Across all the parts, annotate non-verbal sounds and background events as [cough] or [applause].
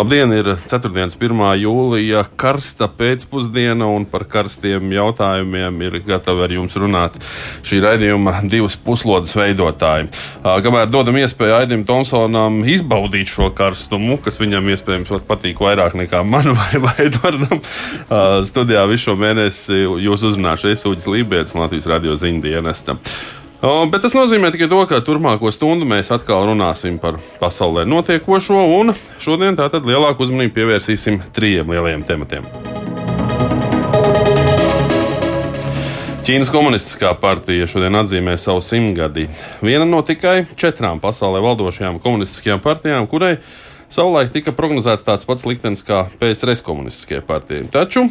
Labdien, ir 4. 1. jūlija karsta pēcpusdiena, un par karstiem jautājumiem ir gatavi ar jums runāt šī raidījuma divas puslodes veidotāji. Kamēr dodam iespēju Aidim Tomsonam izbaudīt šo karstumu, kas viņam iespējams patīk vairāk nekā man [laughs] vai, vai Edvardam, studijā visu šo mēnesi jūs uzrunāšu Esuģis Lībijams, Latvijas radio ziņu dienesta. Bet tas nozīmē tikai to, ka turpmāko stundu mēs atkal runāsim par pasaulē notiekošo, un šodien tātad lielāku uzmanību pievērsīsim trijiem lielajiem tematiem. Ķīnas komunistiskā partija šodien atzīmē savu simtgadi. Viena no tikai četrām pasaulē valdošajām komunistiskajām partijām, kurai savulaik tika prognozēts tāds pats liktenis kā PSRS komunistiskajai partijai. Taču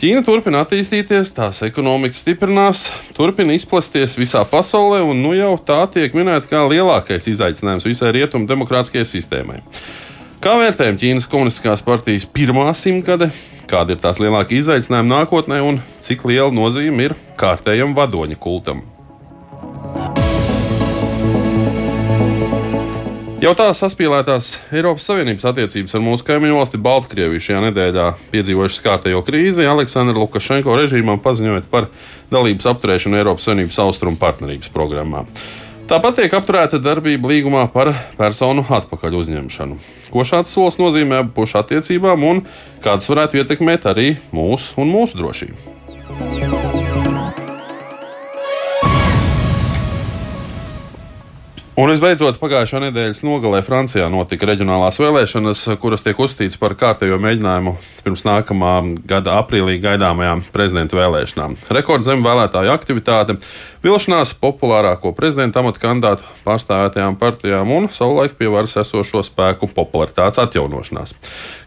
Ķīna turpina attīstīties, tās ekonomika stiprinās, turpina izplasties visā pasaulē, un nu jau tā tiek minēta kā lielākais izaicinājums visai rietumu demokrātiskajai sistēmai. Kā vērtējam Ķīnas komunistiskās partijas pirmā simtgade, kādi ir tās lielākie izaicinājumi nākotnē un cik liela nozīme ir kārtējam vadoņa kultam? Jau tā saspīlētās Eiropas Savienības attiecības ar mūsu kaimiņu valsti Baltkrieviju šajā nedēļā piedzīvojušas kārtējo krīzi, Aleksandra Lukašenko režīmam paziņojot par dalības apturēšanu Eiropas Savienības austrumu partnerības programmā. Tāpat tiek apturēta darbība līgumā par personu atpakaļ uzņemšanu. Ko šāds solis nozīmē abu pušu attiecībām un kādas varētu ietekmēt arī mūsu un mūsu drošību? Un visbeidzot, pagājušā nedēļas nogalē Francijā notika reģionālās vēlēšanas, kuras tiek uzskatītas par kārtējo mēģinājumu pirms nākamā gada aprīlī gaidāmajām prezidenta vēlēšanām. Rekordzem vēlētāju aktivitāte, vilšanās populārāko prezidenta amata kandidātu pārstāvētajām partijām un savulaik pie varas esošo spēku popularitātes atjaunošanās.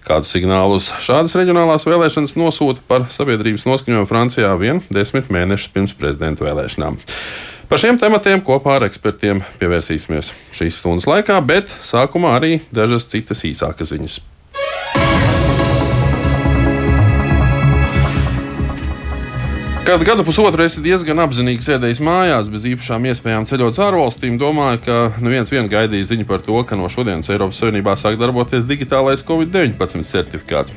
Kādu signālus šādas reģionālās vēlēšanas nosūta par sabiedrības noskaņojumu Francijā vien desmit mēnešus pirms prezidenta vēlēšanām? Par šiem tematiem kopā ar ekspertiem pievērsīsimies šīs stundas laikā, bet sākumā arī dažas citas īsākas ziņas. Kad gadu pusotru esi diezgan apzinīgi sēdējis mājās, bez īpašām iespējām ceļot uz ārvalstīm, domāju, ka neviens vien gaidīja ziņu par to, ka no šodienas Eiropas Savienībā sāk darboties digitālais Covid-19 certifikāts.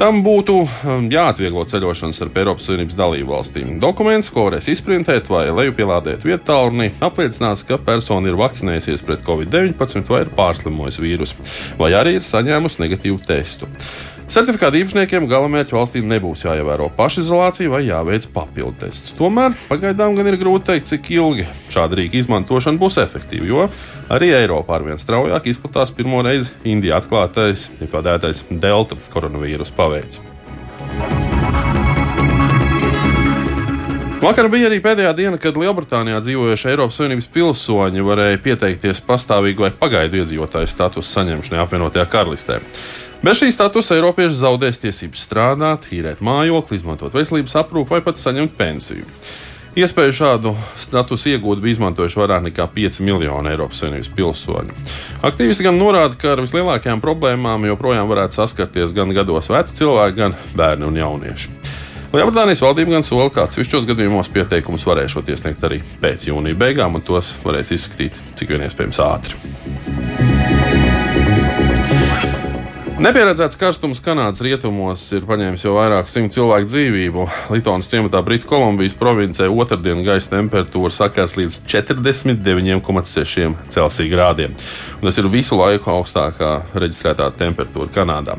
Tam būtu um, jāatvieglo ceļošana starp Eiropas Savienības dalību valstīm. Dokuments, ko varēs izprintēt vai lejupielādēt vietālrunī, apliecinās, ka persona ir vakcinējusies pret covid-19 vai ir pārslimojusi vīrusu, vai arī ir saņēmusi negatīvu testu. Certifikāta īpašniekiem galamērķu valstīm nebūs jāievēro pašizolācija vai jāveic papildu tests. Tomēr pagaidām gan ir grūti teikt, cik ilgi šāda rīka izmantošana būs efektīva, jo arī Eiropā arvien straujāk izplatās pirmo reizi Indijā atklātais, ja tādētais delta koronavīrus paveids. Vakar bija arī pēdējā diena, kad Lielbritānijā dzīvojošie Eiropas Savienības pilsoņi varēja pieteikties pastāvīgu vai pagaidu iedzīvotāju statusu saņemšanai apvienotajā karalistē. Bez šī statusa Eiropieši zaudēs tiesības strādāt, īrēt mājokli, izmantot veselības aprūpi vai pat saņemt pensiju. Iespēju šādu statusu iegūt bija izmantojuši vairāk nekā 5 miljoni Eiropas Savienības pilsoņu. Aktīvisti gan norāda, ka ar vislielākajām problēmām joprojām varētu saskarties gan gados veci cilvēki, gan bērni un jaunieši. Lielbritānijas valdība gan sola, ka atsevišķos gadījumos pieteikumus varēšot iesniegt arī pēc jūnija beigām, un tos varēs izskatīt cik vien iespējams ātri. Nepieredzēts karstums Kanādas rietumos ir paņēmis jau vairāk simt cilvēku dzīvību. Lietuvas ciematā Britu Kolumbijas provincē otrdien gaisa temperatūra sakars līdz 49,6 Celsija grādiem. Un tas ir visu laiku augstākā reģistrētā temperatūra Kanādā.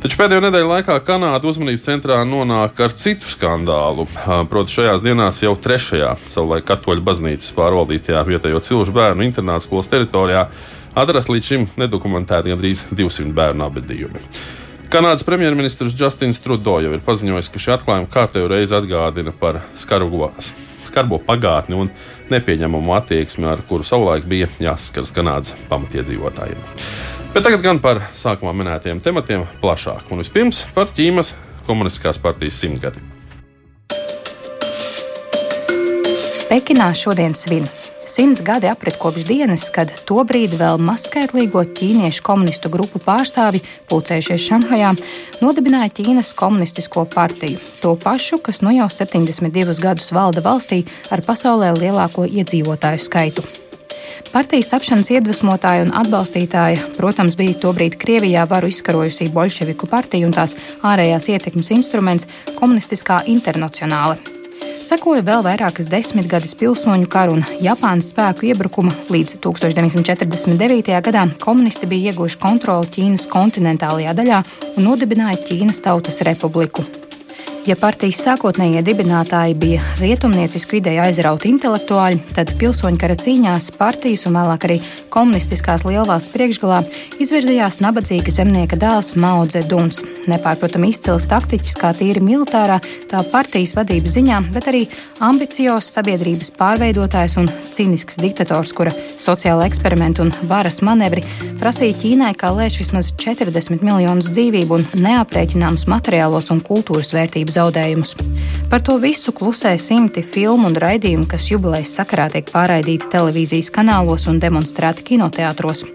Taču pēdējo nedēļu laikā Kanāda uzmanības centrā nonāk ar citu skandālu. Proti, šajās dienās jau trešajā savulaik katoļu baznīcas pārvaldītajā vietējo cilšu bērnu internāta skolas teritorijā atrast līdz šim nedokumentēti gandrīz 200 bērnu abadījumi. Kanādas premjerministrs Justins Trudeau jau ir paziņojis, ka šie atklājumi kārtējo reizi atgādina par skarbo, skarbo pagātni un nepieņemamu attieksmi, ar kuru savulaik bija jāsaskaras Kanādas pamatiedzīvotājiem. Bet tagad gan par sākumā minētajiem tematiem plašāk, un vispirms par Ķīnas komunistiskās partijas simtgadi. Pekinā šodien svin Simts gadi aprit kopš dienas, kad tobrīd vēl mazskaitlīgo ķīniešu komunistu grupu pārstāvi, pulcējušies Šanhajā, nodibināja Ķīnas komunistisko partiju. To pašu, kas nu jau 72 gadus valda valstī ar pasaulē lielāko iedzīvotāju skaitu. Partijas tapšanas iedvesmotāja un atbalstītāja, protams, bija tobrīd Krievijā varu izkarojusī Bolševiku partija un tās ārējās ietekmes instruments - komunistiskā internacionāla. Sekoja vēl vairākas desmitgades pilsoņu karu un Japānas spēku iebrukuma. Līdz 1949. gadā komunisti bija ieguvuši kontroli Ķīnas kontinentālajā daļā un nodibināja Ķīnas Tautas Republiku. Ja partijas sākotnējie dibinātāji bija rietumniecisku ideju aizrauti intelektuāļi, tad pilsoņu kara cīņās partijas un vēlāk arī komunistiskās lielvalsts priekšgalā izvirzījās nabadzīga zemnieka dēls Mao Zeduns. Nepārprotami izcils taktiķis kā tīri militārā, tā partijas vadības ziņā, bet arī ambiciozs sabiedrības pārveidotājs un cīnisks diktators, kura sociāla eksperimenta un varas manevri prasīja Ķīnai, kā lēš vismaz 40 miljonus dzīvību un neaprēķināmus materiālos un kultūras vērtības zaudējumus. Par to visu klusē simti filmu un raidījumu, kas jubilejas sakarā tiek pārraidīti televīzijas kanālos un demonstrēti kinoteātros.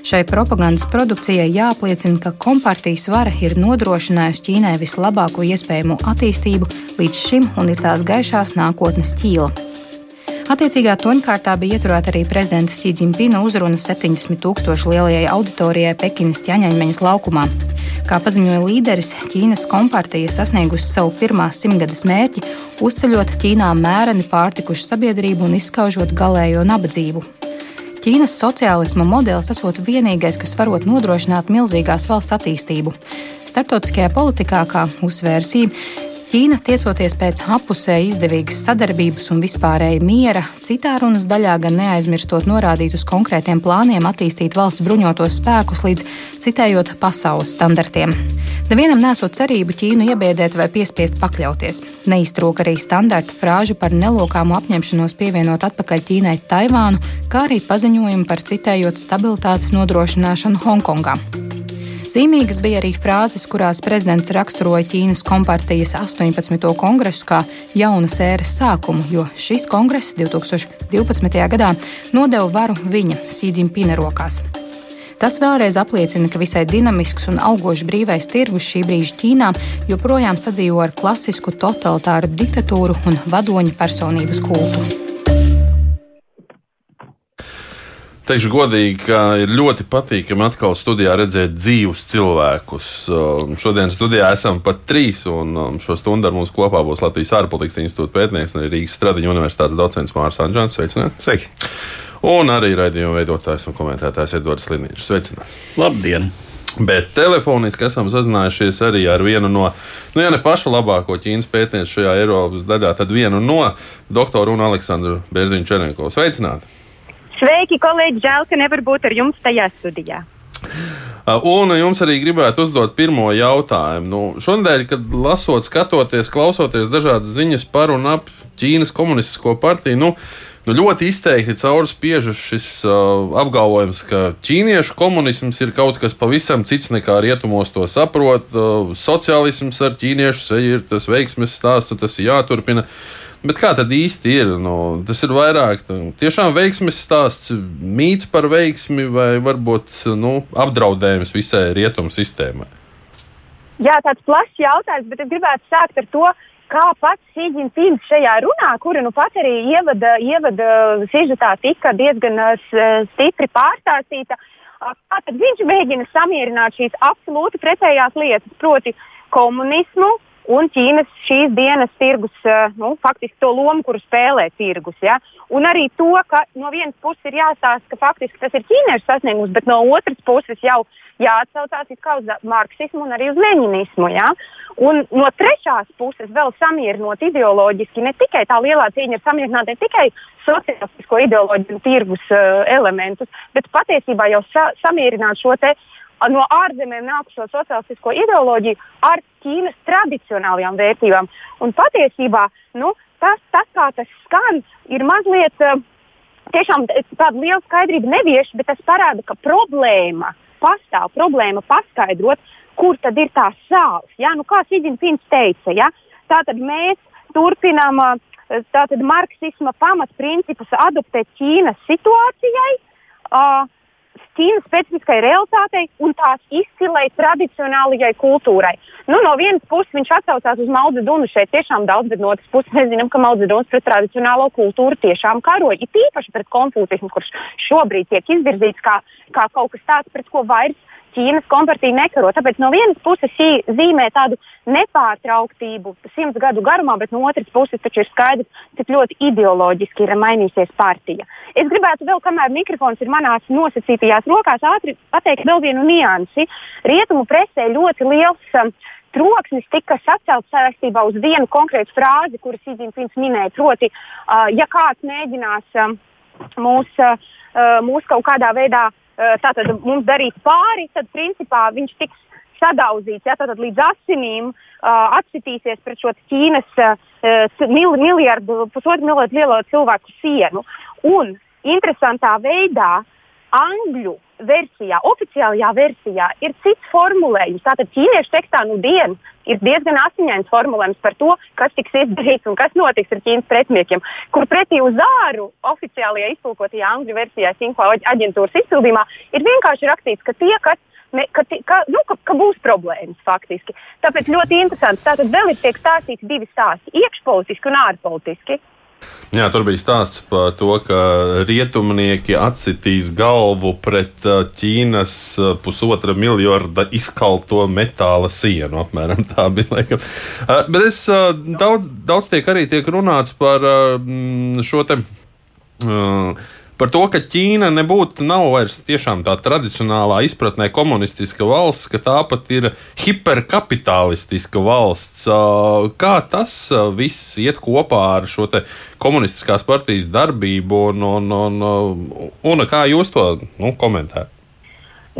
Šai propagandas produkcijai jāapliecina, ka kompartijas vara ir nodrošinājusi Ķīnai vislabāko iespējamo attīstību līdz šim un ir tās gaišās nākotnes ķīla. Attiecīgā toņkārtā bija ieturēta arī prezidenta Sīdžimpina uzruna 70 tūkstošu lielajai auditorijai Pekinas ķaņaņmeņas laukumā. Kā paziņoja līderis, Ķīnas kompartija sasniegusi savu pirmās simtgades mērķi, uzceļot Ķīnā mēreni pārtikušu sabiedrību un izskaužot galējo nabadzību. Ķīnas sociālisma modelis esot vienīgais, kas varot nodrošināt milzīgās valsts attīstību. Startautiskajā politikā, kā uzsvērsī, Ķīna, tiecoties pēc apusēji izdevīgas sadarbības un vispārēja miera, citā runas daļā gan neaizmirstot norādīt uz konkrētiem plāniem attīstīt valsts bruņotos spēkus līdz citējot pasaules standartiem. Nevienam nesot cerību Ķīnu iebiedēt vai piespiest pakļauties. Neiztrūk arī standarta frāžu par nelokāmu apņemšanos pievienot atpakaļ Ķīnai Taivānu, kā arī paziņojumu par citējot stabilitātes nodrošināšanu Hongkongā. Zīmīgas bija arī frāzes, kurās prezidents raksturoja Ķīnas kompartijas 18. kongresu kā jaunas ēras sākumu, jo šis kongress 2012. gadā nodeva varu viņa Sīdzimpina rokās. Tas vēlreiz apliecina, ka visai dinamisks un augošs brīvais tirgus šī brīža Ķīnā joprojām sadzīvo ar klasisku totalitāru diktatūru un vadoņa personības kultu. Teikšu godīgi, ka ir ļoti patīkami atkal studijā redzēt dzīvus cilvēkus. Um, šodien studijā esam pat trīs, un um, šo stundu ar mums kopā būs Latvijas ārpolitikas institūta pētnieks un Rīgas Stradiņa universitātes docents Mārs Anģēns. Sveicināti! Sveiki! Un arī raidījuma veidotājs un komentētājs Edvards Liniņš. Sveicināti! Labdien! Bet telefoniski esam sazinājušies arī ar vienu no, nu, ja ne pašu labāko Ķīnas pētnieku šajā Eiropas daļā, tad vienu no doktoru un Aleksandru Bērziņu Černēko. Sveicināti! Sveiki, kolēģi! Žēl, ka nevar būt ar jums tajā studijā. Un jums arī gribētu uzdot pirmo jautājumu. Nu, šodien, kad lasot, skatoties, klausoties dažādas ziņas par un ap Ķīnas komunistisko partiju, nu, nu ļoti izteikti caurspiežas šis uh, apgalvojums, ka ķīniešu komunisms ir kaut kas pavisam cits nekā rietumos to saprot. Uh, sociālisms ar ķīniešu seju ir tas veiksmes stāsts, tas ir jāturpina. Uh, Bet kā tad īsti ir? Nu, tas ir vairāk tiešām veiksmes stāsts, mīts par veiksmi vai varbūt nu, apdraudējums visai rietumu sistēmai. Jā, tāds plašs jautājums, bet es gribētu sākt ar to, kā pats Sīdžins šajā runā, kura nu pat arī ievada, ievada sižetā tika diezgan stipri pārstāstīta. Kā tad viņš mēģina samierināt šīs absolūti pretējās lietas, proti komunismu, un Ķīnas šīs dienas tirgus, eh, nu, faktiski to lomu, kuru spēlē tirgus. Ja? Un arī to, ka no vienas puses ir jāstāsta, ka faktiski tas ir ķīniešu sasniegums, bet no otras puses jau jāatsaucās uz marksismu un arī uz leņinismu. Ja? Un no trešās puses vēl samierinot ideoloģiski, ne tikai tā lielā cīņa ir samierināta ne tikai sociālistisko ideoloģiju un tirgus uh, elementus, bet patiesībā jau sa samierināt šo te uh, no ārzemēm nākušo sociālistisko ideoloģiju ar Ķīnas tradicionālajām vērtībām. Un patiesībā nu, tas, tas, kā tas skan, ir mazliet uh, tiešām tāda liela skaidrība nevieš, bet tas parāda, ka problēma pastāv, problēma paskaidrot, kur tad ir tā sāls. Ja? Nu, kā Sīdņins teica, ja? tātad mēs turpinām uh, tātad marksisma pamatprincipus adoptēt Ķīnas situācijai. Uh, Ķīnas specifiskai realitātei un tās izcilai tradicionālajai kultūrai. Nu, no vienas puses viņš atsaucās uz Maudu Dunu šeit tiešām daudz, bet no otras puses mēs zinām, ka Maudu Duns pret tradicionālo kultūru tiešām karoja. It īpaši pret konfūtismu, kurš šobrīd tiek izvirzīts kā, kā kaut kas tāds, pret ko vairs Ķīnas kompartija nekaro. Tāpēc no vienas puses šī zīmē tādu nepārtrauktību simts gadu garumā, bet no otras puses taču ir skaidrs, cik ļoti ideoloģiski ir mainījusies partija. Es gribētu vēl, kamēr mikrofons ir manās nosacītajās rokās, ātri pateikt vēl vienu niansi. Rietumu presē ļoti liels. Um, troksnis tika sacelts saistībā uz vienu konkrētu frāzi, kuras Zīmēns minēja. Proti, uh, ja kāds mēģinās uh, mūs, uh, mūs kaut kādā veidā tātad, mums darīt pāri, tad principā viņš tiks sadauzīts, ja, tātad līdz asinīm uh, atsitīsies pret šo Ķīnas uh, mil, miljardu, pusotru miljardu lielo cilvēku sienu. Un interesantā veidā angļu versijā, oficiālajā versijā ir cits formulējums. Tātad ķīniešu tekstā nu dienu ir diezgan asiņains formulējums par to, kas tiks izdarīts un kas notiks ar Ķīnas pretiniekiem. Kur pretī uz āru oficiālajā iztulkotajā angļu versijā, Sinko aģentūras izpildījumā, ir vienkārši rakstīts, ka tie, kas ne, ka, ka, nu, ka, ka būs problēmas faktiski. Tāpēc ļoti interesanti. Tātad vēl ir tiek stāstīti divi stāsti - iekšpolitiski un ārpolitiski. Jā, tur bija stāsts par to, ka rietumnieki atsitīs galvu pret uh, Ķīnas uh, pusotra miljarda izkalto metāla sienu. Apmēram tā bija. Laikam. Uh, bet es daudz, daudz tiek arī tiek runāts par šo te. Uh, par to, ka Ķīna nebūtu nav vairs tiešām tā tradicionālā izpratnē komunistiska valsts, ka tā pat ir hiperkapitalistiska valsts. Kā tas viss iet kopā ar šo komunistiskās partijas darbību, un, un, un, un kā jūs to nu, komentējat?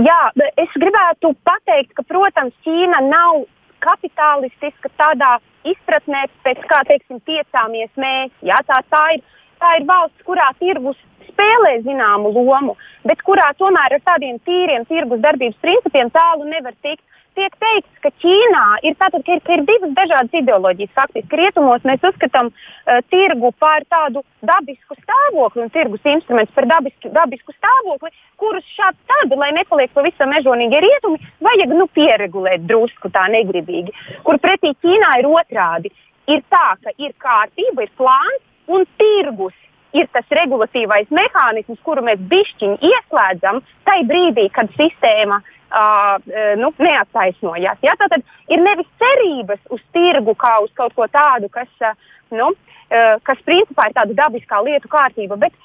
Jā, es gribētu pateikt, ka, protams, Ķīna nav kapitalistiska tādā izpratnē, pēc kā teiksim, tiecāmies mēs. Jā, tā, tā, ir, tā ir valsts, kurā tirgus spēlē zināmu lomu, bet kurā tomēr ar tādiem tīriem tirgus darbības principiem tālu nevar tikt. Tiek teikts, ka Ķīnā ir, tātad, ka ir, ka ir divas dažādas ideoloģijas. Faktiski rietumos mēs uzskatām uh, tirgu par tādu dabisku stāvokli un tirgus instrumentus par dabisku, dabisku stāvokli, kurus šādi tad, lai nepaliek pavisam mežonīgi rietumi, vajag nu, pieregulēt drusku tā negribīgi. Kur pretī Ķīnā ir otrādi. Ir tā, ka ir kārtība, ir plāns un tirgus ir tas regulatīvais mehānisms, kuru mēs bišķiņi ieslēdzam tajā brīdī, kad sistēma uh, nu, neattaisnojas. Ja? Tātad ir nevis cerības uz tirgu kā uz kaut ko tādu, kas, uh, nu, uh, kas principā ir tāda dabiskā lietu kārtība, bet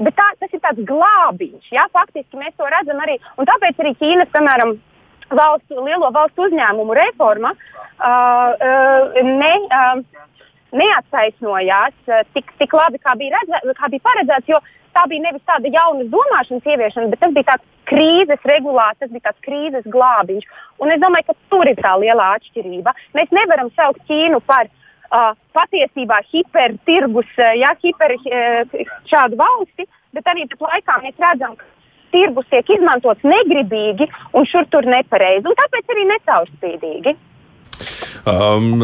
bet tā, tas ir tāds glābiņš. Ja? Faktiski mēs to redzam arī. Tāpēc arī Ķīnas, piemēram, valsts, lielo valstu uzņēmumu reforma uh, uh, ne, uh, neattaisnojās eh, tik, tik labi, kā bija, redzē, kā bija paredzēts. Jo tā bija nevis tāda jauna domāšanas ieviešana, bet tas bija tāds krīzes regulāts, tas bija tāds krīzes glābiņš. Un es domāju, ka tur ir tā lielā atšķirība. Mēs nevaram saukt Ķīnu par uh, patiesībā hipertirgus, uh, ja, hiper uh, šādu valsti, bet arī tāpat laikā mēs redzam, ka tirgus tiek izmantots negribīgi un šur tur nepareizi, un tāpēc arī necaurspīdīgi. Um,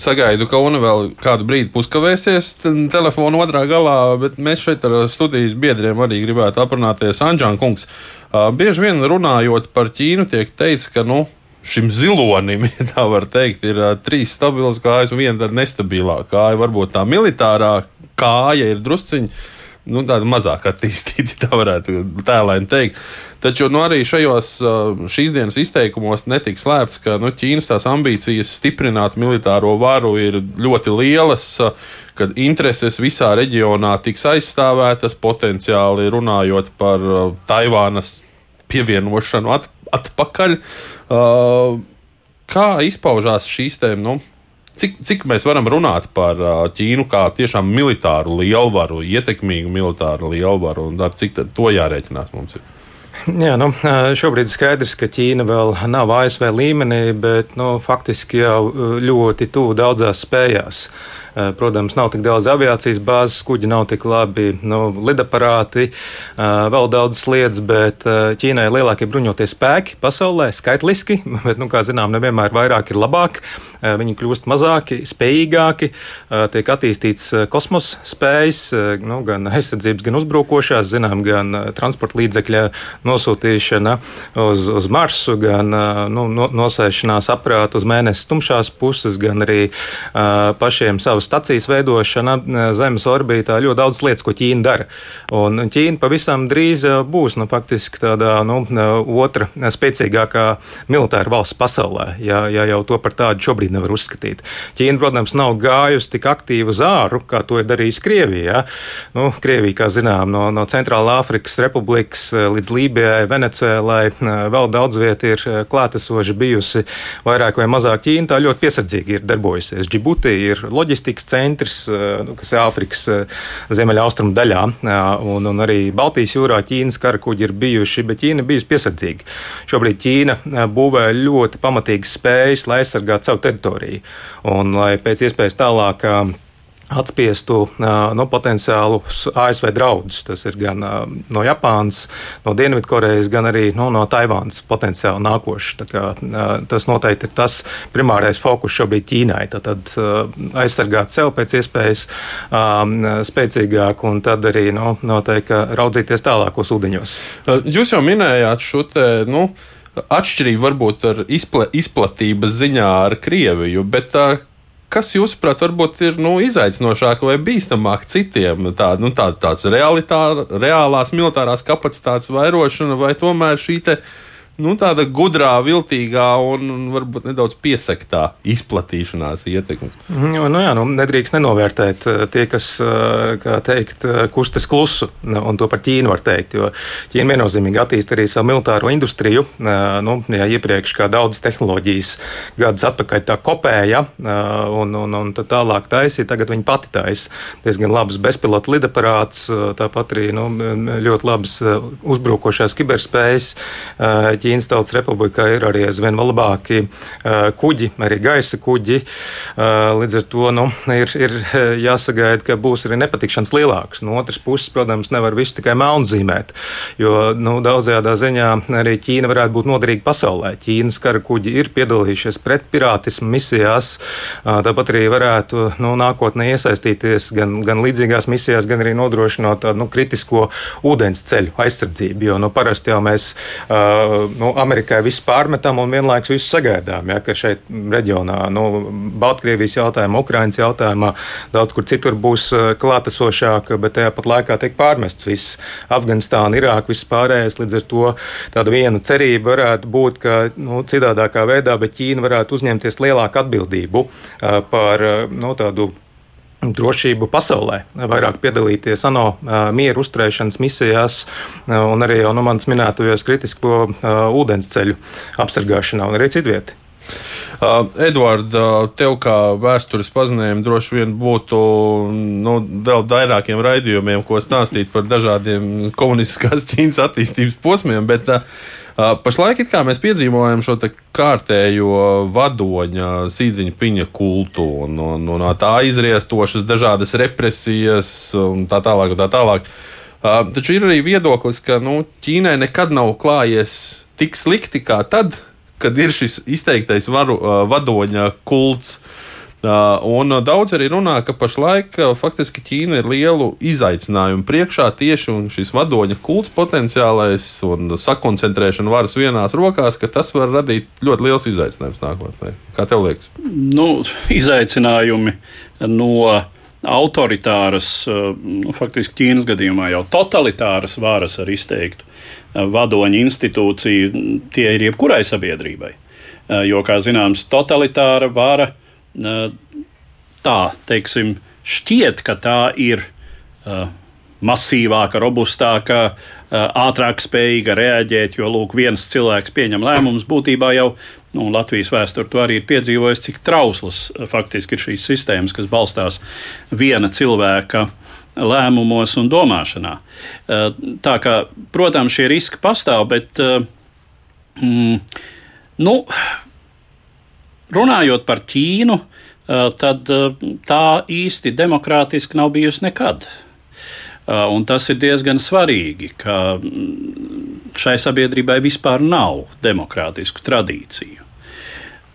sagaidu, ka Una vēl kādu brīdi puskavēsies telefona otrā galā, bet mēs šeit ar studijas biedriem arī gribētu aprunāties. Anģēna kungs, uh, bieži vien runājot par Ķīnu, tiek teikts, ka nu, šim zilonim, [laughs] ja tā var teikt, ir uh, trīs stabilas kājas un viena nestabilā kāja. Varbūt tā militārā kāja ir drusciņa nu, tāda mazāk attīstīta, [laughs] tā varētu tēlēni teikt. Taču nu, arī šajos šīs dienas izteikumos netika slēpts, ka nu, Ķīnas tās ambīcijas stiprināt militāro varu ir ļoti lielas, kad intereses visā reģionā tiks aizstāvētas, potenciāli runājot par Taivānas pievienošanu at, atpakaļ. Kā izpaužās šīs tēmas? Nu, Cik, cik mēs varam runāt par Ķīnu kā tiešām militāru lielvaru, ietekmīgu militāru lielvaru, un ar cik to jārēķinās mums? Ir? [laughs] Jā, nu, šobrīd ir skaidrs, ka Ķīna vēl nav ASV līmenī, bet nu, faktiski jau ļoti tuvu daudzās spējās. Protams, nav tik daudz aviācijas bāzes, kuģi nav tik labi, nu, lidaparāti, vēl daudz lietas, bet Ķīnai ir lielākie bruņotie spēki pasaulē, skaitliski, [laughs] bet, nu, kā zinām, nevienmēr vairāk ir labāk. Viņi kļūst mazāki, spējīgāki, tiek attīstīts kosmosa spējas, nu, gan aizsardzības, gan uzbrukošās, zinām, gan transporta līdzekļa nosūtīšana uz, uz Marsu, gan nu, nosēšanās aprāta uz mēnesi tumšās puses, gan arī pašiem savas stacijas veidošana Zemes orbītā. Ļoti daudz lietas, ko Ķīna dara. Un Ķīna pavisam drīz būs nu, faktiski tāda nu, otra spēcīgākā militāra valsts pasaulē, ja, ja jau to par tādu šobrīd nevar uzskatīt. Ķīna, protams, nav gājusi tik aktīvi uz āru, kā to ir darījusi Krievija. Nu, Krievija, kā zinām, no, no Centrālā Afrikas Republikas eh, līdz Lībijai, Venecijai, eh, vēl daudz vieta ir eh, klātesoši bijusi vairāk vai mazāk Ķīna. Tā ļoti piesardzīgi ir darbojusies. Džibuti ir loģistikas centrs, nu, kas ir Āfrikas ziemeļaustrumu daļā, un, un arī Baltijas jūrā Ķīnas karakuģi ir bijuši, bet Ķīna bijusi piesardzīga. Šobrīd Ķīna būvē ļoti pamatīgas spējas, lai aizsargātu savu teritoriju. Un lai pēc iespējas tālāk atspiestu no potenciālus ASV draudus. Tas ir gan no Japānas, no Dienvidkorejas, gan arī nu, no Taivānas potenciāli nākošs. Tas noteikti ir tas primārais fokus šobrīd Ķīnai. Tad aizsargāt sev pēc iespējas spēcīgāk un tad arī nu, noteikti raudzīties tālākos ūdeņos. Jūs jau minējāt šo te. Nu atšķirība varbūt ar izpla, izplatības ziņā ar Krieviju, bet tā, kas jūsuprāt varbūt ir nu, izaicinošāk vai bīstamāk citiem? Tā, nu, tā, tāds realitā, reālās militārās kapacitātes vairošana vai tomēr šī nu, tāda gudrā, viltīgā un varbūt nedaudz piesaktā izplatīšanās ietekme. Mhm, nu, jā, nu, nedrīkst nenovērtēt eh, tie, kas eh, teikt, eh, kustas klusu, un to par Ķīnu var teikt. Jo Ķīna viennozīmīgi attīstīja arī savu militāro industriju. Nu, jā, iepriekš, kā daudzas tehnoloģijas gadus atpakaļ tā kopēja un, un, un tālāk taisīja, tagad viņi pati taisa diezgan labus bezpilotu lidaparātus, tāpat arī nu, ļoti labas uzbrukošās kiberspējas. Ķīna Ķīnas Tautas Republikā ir arī aizvien labāki kuģi, arī gaisa kuģi. Līdz ar to nu, ir, ir jāsagaida, ka būs arī nepatikšanas lielāks. No otras puses, protams, nevar visu tikai melnzīmēt, jo nu, daudzajā ziņā arī Ķīna varētu būt noderīga pasaulē. Ķīnas kara kuģi ir piedalījušies pret pirātismu misijās, tāpat arī varētu nu, nākotnē iesaistīties gan, gan līdzīgās misijās, gan arī nodrošinot tādu nu, kritisko ūdens ceļu aizsardzību. Jo nu, parasti jau mēs uh, nu, Amerikai visu pārmetam un vienlaikus visu sagaidām. Ja, ka šeit reģionā, nu, Baltkrievijas jautājumā, Ukraiņas jautājumā, daudz kur citur būs eh, klātesošāk, bet tajā pat laikā tiek pārmests viss. Afganistāna, Irāka, viss pārējais. Līdz ar to tāda viena cerība varētu būt, ka nu, citādākā veidā, bet Ķīna varētu uzņemties lielāku atbildību uh, par uh, nu, tādu drošību pasaulē, vairāk piedalīties ANO mieru uzturēšanas misijās un arī jau nu, manas minētajos kritisko ūdensceļu apsargāšanā un arī citvieti. Edvards, tev kā vēstures pazinējumam droši vien būtu nu, vēl vairākiem raidījumiem, ko stāstīt par dažādiem komunistiskās Ķīnas attīstības posmiem, bet uh, Pašlaik mēs piedzīvojam šo kārtējo vadoņa, sīdziņa piņa kultu, un, un, un tā izrietošas dažādas represijas un tā tālāk. Un tā tālāk. Taču ir arī viedoklis, ka nu, Ķīnai nekad nav klājies tik slikti kā tad, kad ir šis izteiktais varu, vadoņa kults. Un daudz arī runā, ka pašlaik faktiski Ķīna ir lielu izaicinājumu priekšā tieši šis vadoņa kults potenciālais un sakoncentrēšana varas vienās rokās, ka tas var radīt ļoti liels izaicinājums nākotnē. Kā tev liekas? Nu, izaicinājumi no autoritāras, nu, faktiski Ķīnas gadījumā jau totalitāras varas ar izteiktu vadoņu institūciju, tie ir jebkurai sabiedrībai. Jo, kā zināms, totalitāra vara tā, teiksim, šķiet, ka tā ir masīvāka, robustāka, ātrāk spējīga reaģēt, jo lūk, viens cilvēks pieņem lēmumus. Būtībā jau nu, Latvijas vēsture to arī ir piedzīvojusi, cik trauslas faktiski ir šīs sistēmas, kas balstās viena cilvēka lēmumos un domāšanā. Tā kā, protams, šie riski pastāv, bet mm, nu, Runājot par Ķīnu, tad tā īsti demokrātiski nav bijusi nekad. Un tas ir diezgan svarīgi, ka mm, šai sabiedrībai vispār nav demokrātisku tradīciju.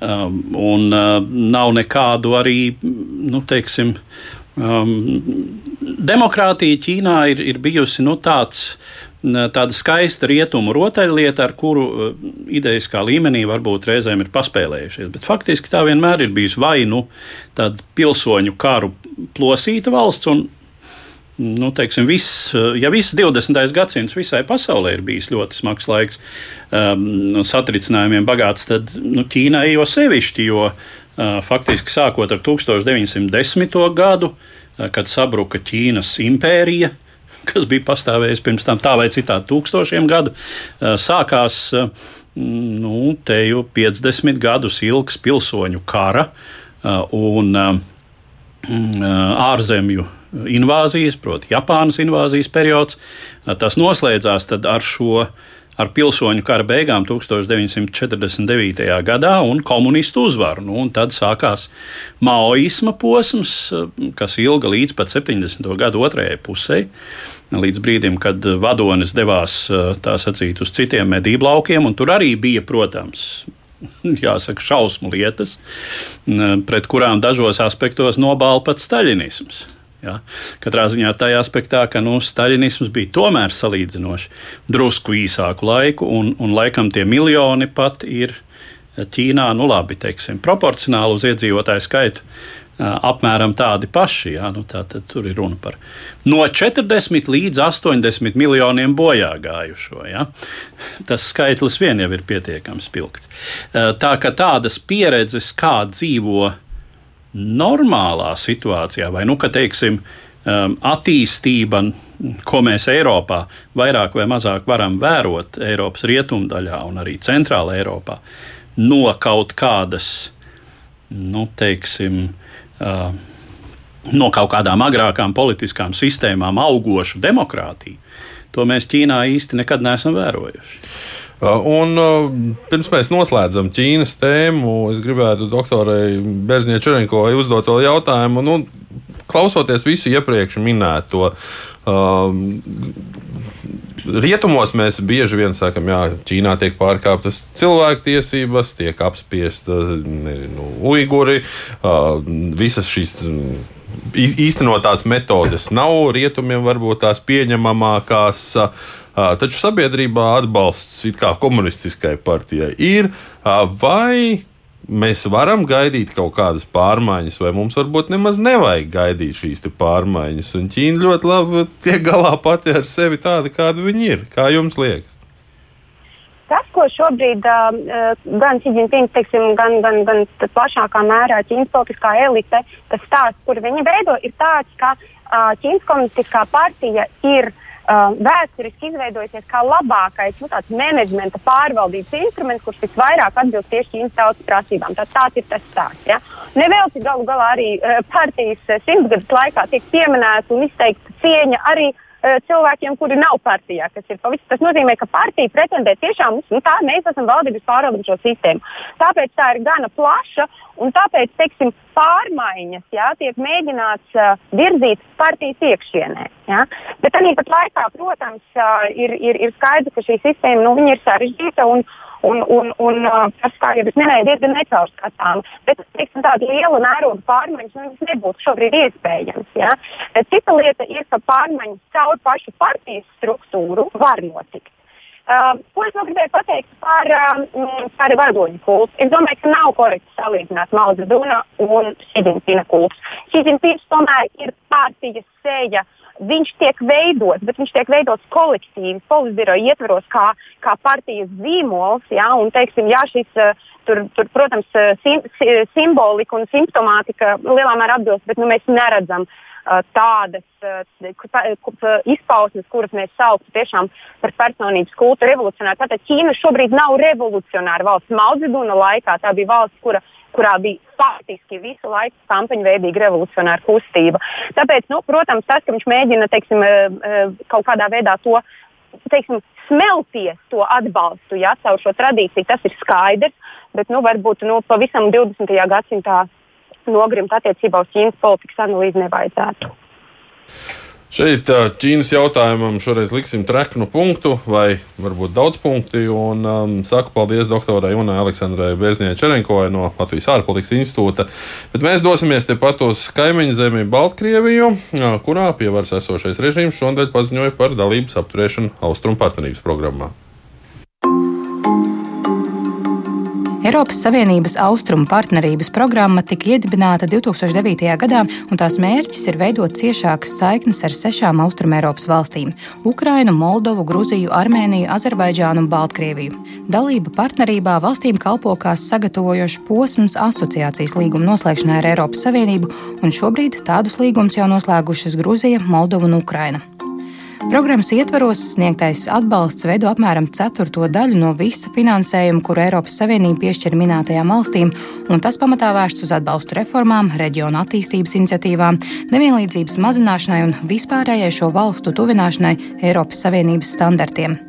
Un nav nekādu arī, nu, teiksim, demokrātija Ķīnā ir, ir bijusi nu, tāds. Tāda skaista rietumu rotaļlieta, ar kuru uh, idejiskā līmenī varbūt reizēm ir paspēlējušies. Bet faktiski tā vienmēr ir bijusi vai nu tāda pilsoņu karu plosīta valsts, un nu, teiksim, viss, ja viss 20. gadsimts visai pasaulē ir bijis ļoti smags laiks, um, satricinājumiem bagāts, tad nu, Ķīnai jau sevišķi, jo uh, faktiski sākot ar 1910. gadu, uh, kad sabruka Ķīnas impērija, [laughs] kas bija pastāvējusi pirms tam tā vai citādi tūkstošiem gadu, uh, sākās uh, nu, te jau 50 gadus ilgs pilsoņu kara uh, un uh, ārzemju invāzijas, proti, Japānas invāzijas periods. Tas noslēdzās ar šo. Ar pilsoņu kara beigām 1949. gadā un komunistu uzvaru. Nu, un tad sākās maoisma posms, kas ilga līdz pat 70. gadu otrajai pusē, līdz brīdim, kad vadonis devās sacīt, uz citiem medību laukiem. Tur arī bija, protams, [laughs] jāsaka, šausmu lietas, pret kurām dažos aspektos nobāla pat staļinisms. Ja? Katrā ziņā tajā aspektā, ka nu, staļinisms bija tomēr salīdzinoši drusku īsāku laiku, un, un laikam tie miljoni pat ir Ķīnā, nu labi, teiksim, proporcionāli uz iedzīvotāju skaitu. Apmēram tādi paši. Jā, nu tā, tur ir runa par no 40 līdz 80 miljoniem bojā gājušo. Jā. Tas skaitlis vien jau ir pietiekami spilgts. Tā ka tādas pieredzes, kā dzīvo normālā situācijā, vai nu, ka teiksim, attīstība, ko mēs Eiropā vairāk vai mazāk varam vērot Eiropas rietumdaļā un arī centrāla Eiropā, no kaut kādas, nu, teiksim, no kaut kādām agrākām politiskām sistēmām augošu demokrātiju, to mēs Ķīnā īsti nekad neesam vērojuši. Un pirms mēs noslēdzam Ķīnas tēmu, es gribētu doktorai Berzņē Čurinkovai uzdot vēl jautājumu. Nu, klausoties visu iepriekš minēto, um, Rietumos mēs bieži vien sakām, ka Ķīnā tiek pārkāptas cilvēktiesības, tiek apspiesta nezinu, uiguri, visas šīs īstenotās metodes nav rietumiem varbūt tās pieņemamākās. Taču sabiedrībā atbalsts it kā komunistiskai partijai ir. Vai mēs varam gaidīt kaut kādas pārmaiņas, vai mums varbūt nemaz nevajag gaidīt šīs pārmaiņas? Un Ķīna ļoti labi tiek galā pati ar sevi tādu, kāda viņa ir. Kā jums liekas? Tas, ko šobrīd uh, gan Čiģinpings, gan, gan, gan plašākā mērā Ķīnas politiskā elite, tas stāsts, kur viņi veido, ir tāds, ka uh, Ķīnas komunistiskā partija ir uh, uh, vēsturiski izveidojusies kā labākais nu, menedžmenta pārvaldības instruments, kurš visvairāk atbilst tieši Ķīnas tautas prasībām. Tā, tāds ir tas stāsts. Ja? Nevelti galu galā arī uh, partijas uh, simtgadus laikā tiek pieminēta un izteikta cieņa arī uh, cilvēkiem, kuri nav partijā. Tas nozīmē, ka partija pretendē tiešām uz nu, tā, mēs esam valdības pārvaldošo sistēmu. Tāpēc tā ir gana plaša un tāpēc, teiksim, pārmaiņas jā, tiek mēģināts uh, virzīt partijas iekšienē. Jā. Bet arī pat laikā, protams, uh, ir, ir, ir skaidrs, ka šī sistēma nu, ir sarežģīta un, Un, un, un tas, kā jau es minēju, diezgan necaurskatām. Bet teiksim, tāda liela mēroga pārmaiņas nu, nebūtu šobrīd iespējams. Ja? Cita lieta ir, ka pārmaiņas caur pašu partijas struktūru var notikt. Uh, ko es vēl gribēju pateikt par, uh, par vadoņu kultu? Es domāju, ka nav korekti salīdzināt Mao Zeduna un Šidzinpina kultus. Šidzinpins tomēr ir partijas sēja uh, viņš tiek veidots, bet viņš tiek veidots kolektīvi, politbiroja ietvaros, kā, kā partijas zīmols. Ja, un, teiksim, jā, šis, eh, tur, tur, protams, eh, sim, simbolika un simptomātika lielā mērā atbilst, bet nu, mēs neredzam uh, tādas izpausmes, kuras mēs sauktu tiešām par personības kultu revolucionāru. Tātad Ķīna šobrīd nav revolucionāra valsts. Maudziduna laikā tā bija valsts, kura kurā bija faktiski visu laiku kampaņveidīga revolucionāra kustība. Tāpēc, nu, protams, tas, ka viņš mēģina teiksim, eh, eh, kaut kādā veidā to teiksim, smelties to atbalstu ja, caur šo tradīciju, tas ir skaidrs. Bet nu, varbūt nu, pavisam 20. gadsimtā nogrimt attiecībā uz Ķīnas politikas analīzi nevajadzētu. Šeit Ķīnas jautājumam šoreiz liksim treknu punktu, vai varbūt daudz punkti. Un um, saku paldies doktorai Unai Aleksandrai Bērziņai Čerenkovai no Latvijas ārpolitikas institūta. Bet mēs dosimies tepat uz kaimiņu zemi Baltkrieviju, kurā pie varas esošais režīms šodien paziņoja par dalības apturēšanu Austrumu partnerības programmā. Eiropas Savienības austrumu partnerības programma tika iedibināta 2009. gadā, un tās mērķis ir veidot ciešākas saiknes ar sešām austrumēropas valstīm - Ukrainu, Moldovu, Gruziju, Armēniju, Azerbaidžānu un Baltkrieviju. Dalība partnerībā valstīm kalpo kā sagatavojošs posms asociācijas līguma noslēgšanai ar Eiropas Savienību, un šobrīd tādus līgumus jau noslēgušas Gruzija, Moldova un Ukraina. Programmas ietvaros sniegtais atbalsts veido apmēram ceturto daļu no visa finansējuma, kuru Eiropas Savienība piešķir minētajām valstīm, un tas pamatā vērsts uz atbalstu reformām, reģionu attīstības iniciatīvām, nevienlīdzības mazināšanai un vispārējai šo valstu tuvināšanai Eiropas Savienības standartiem.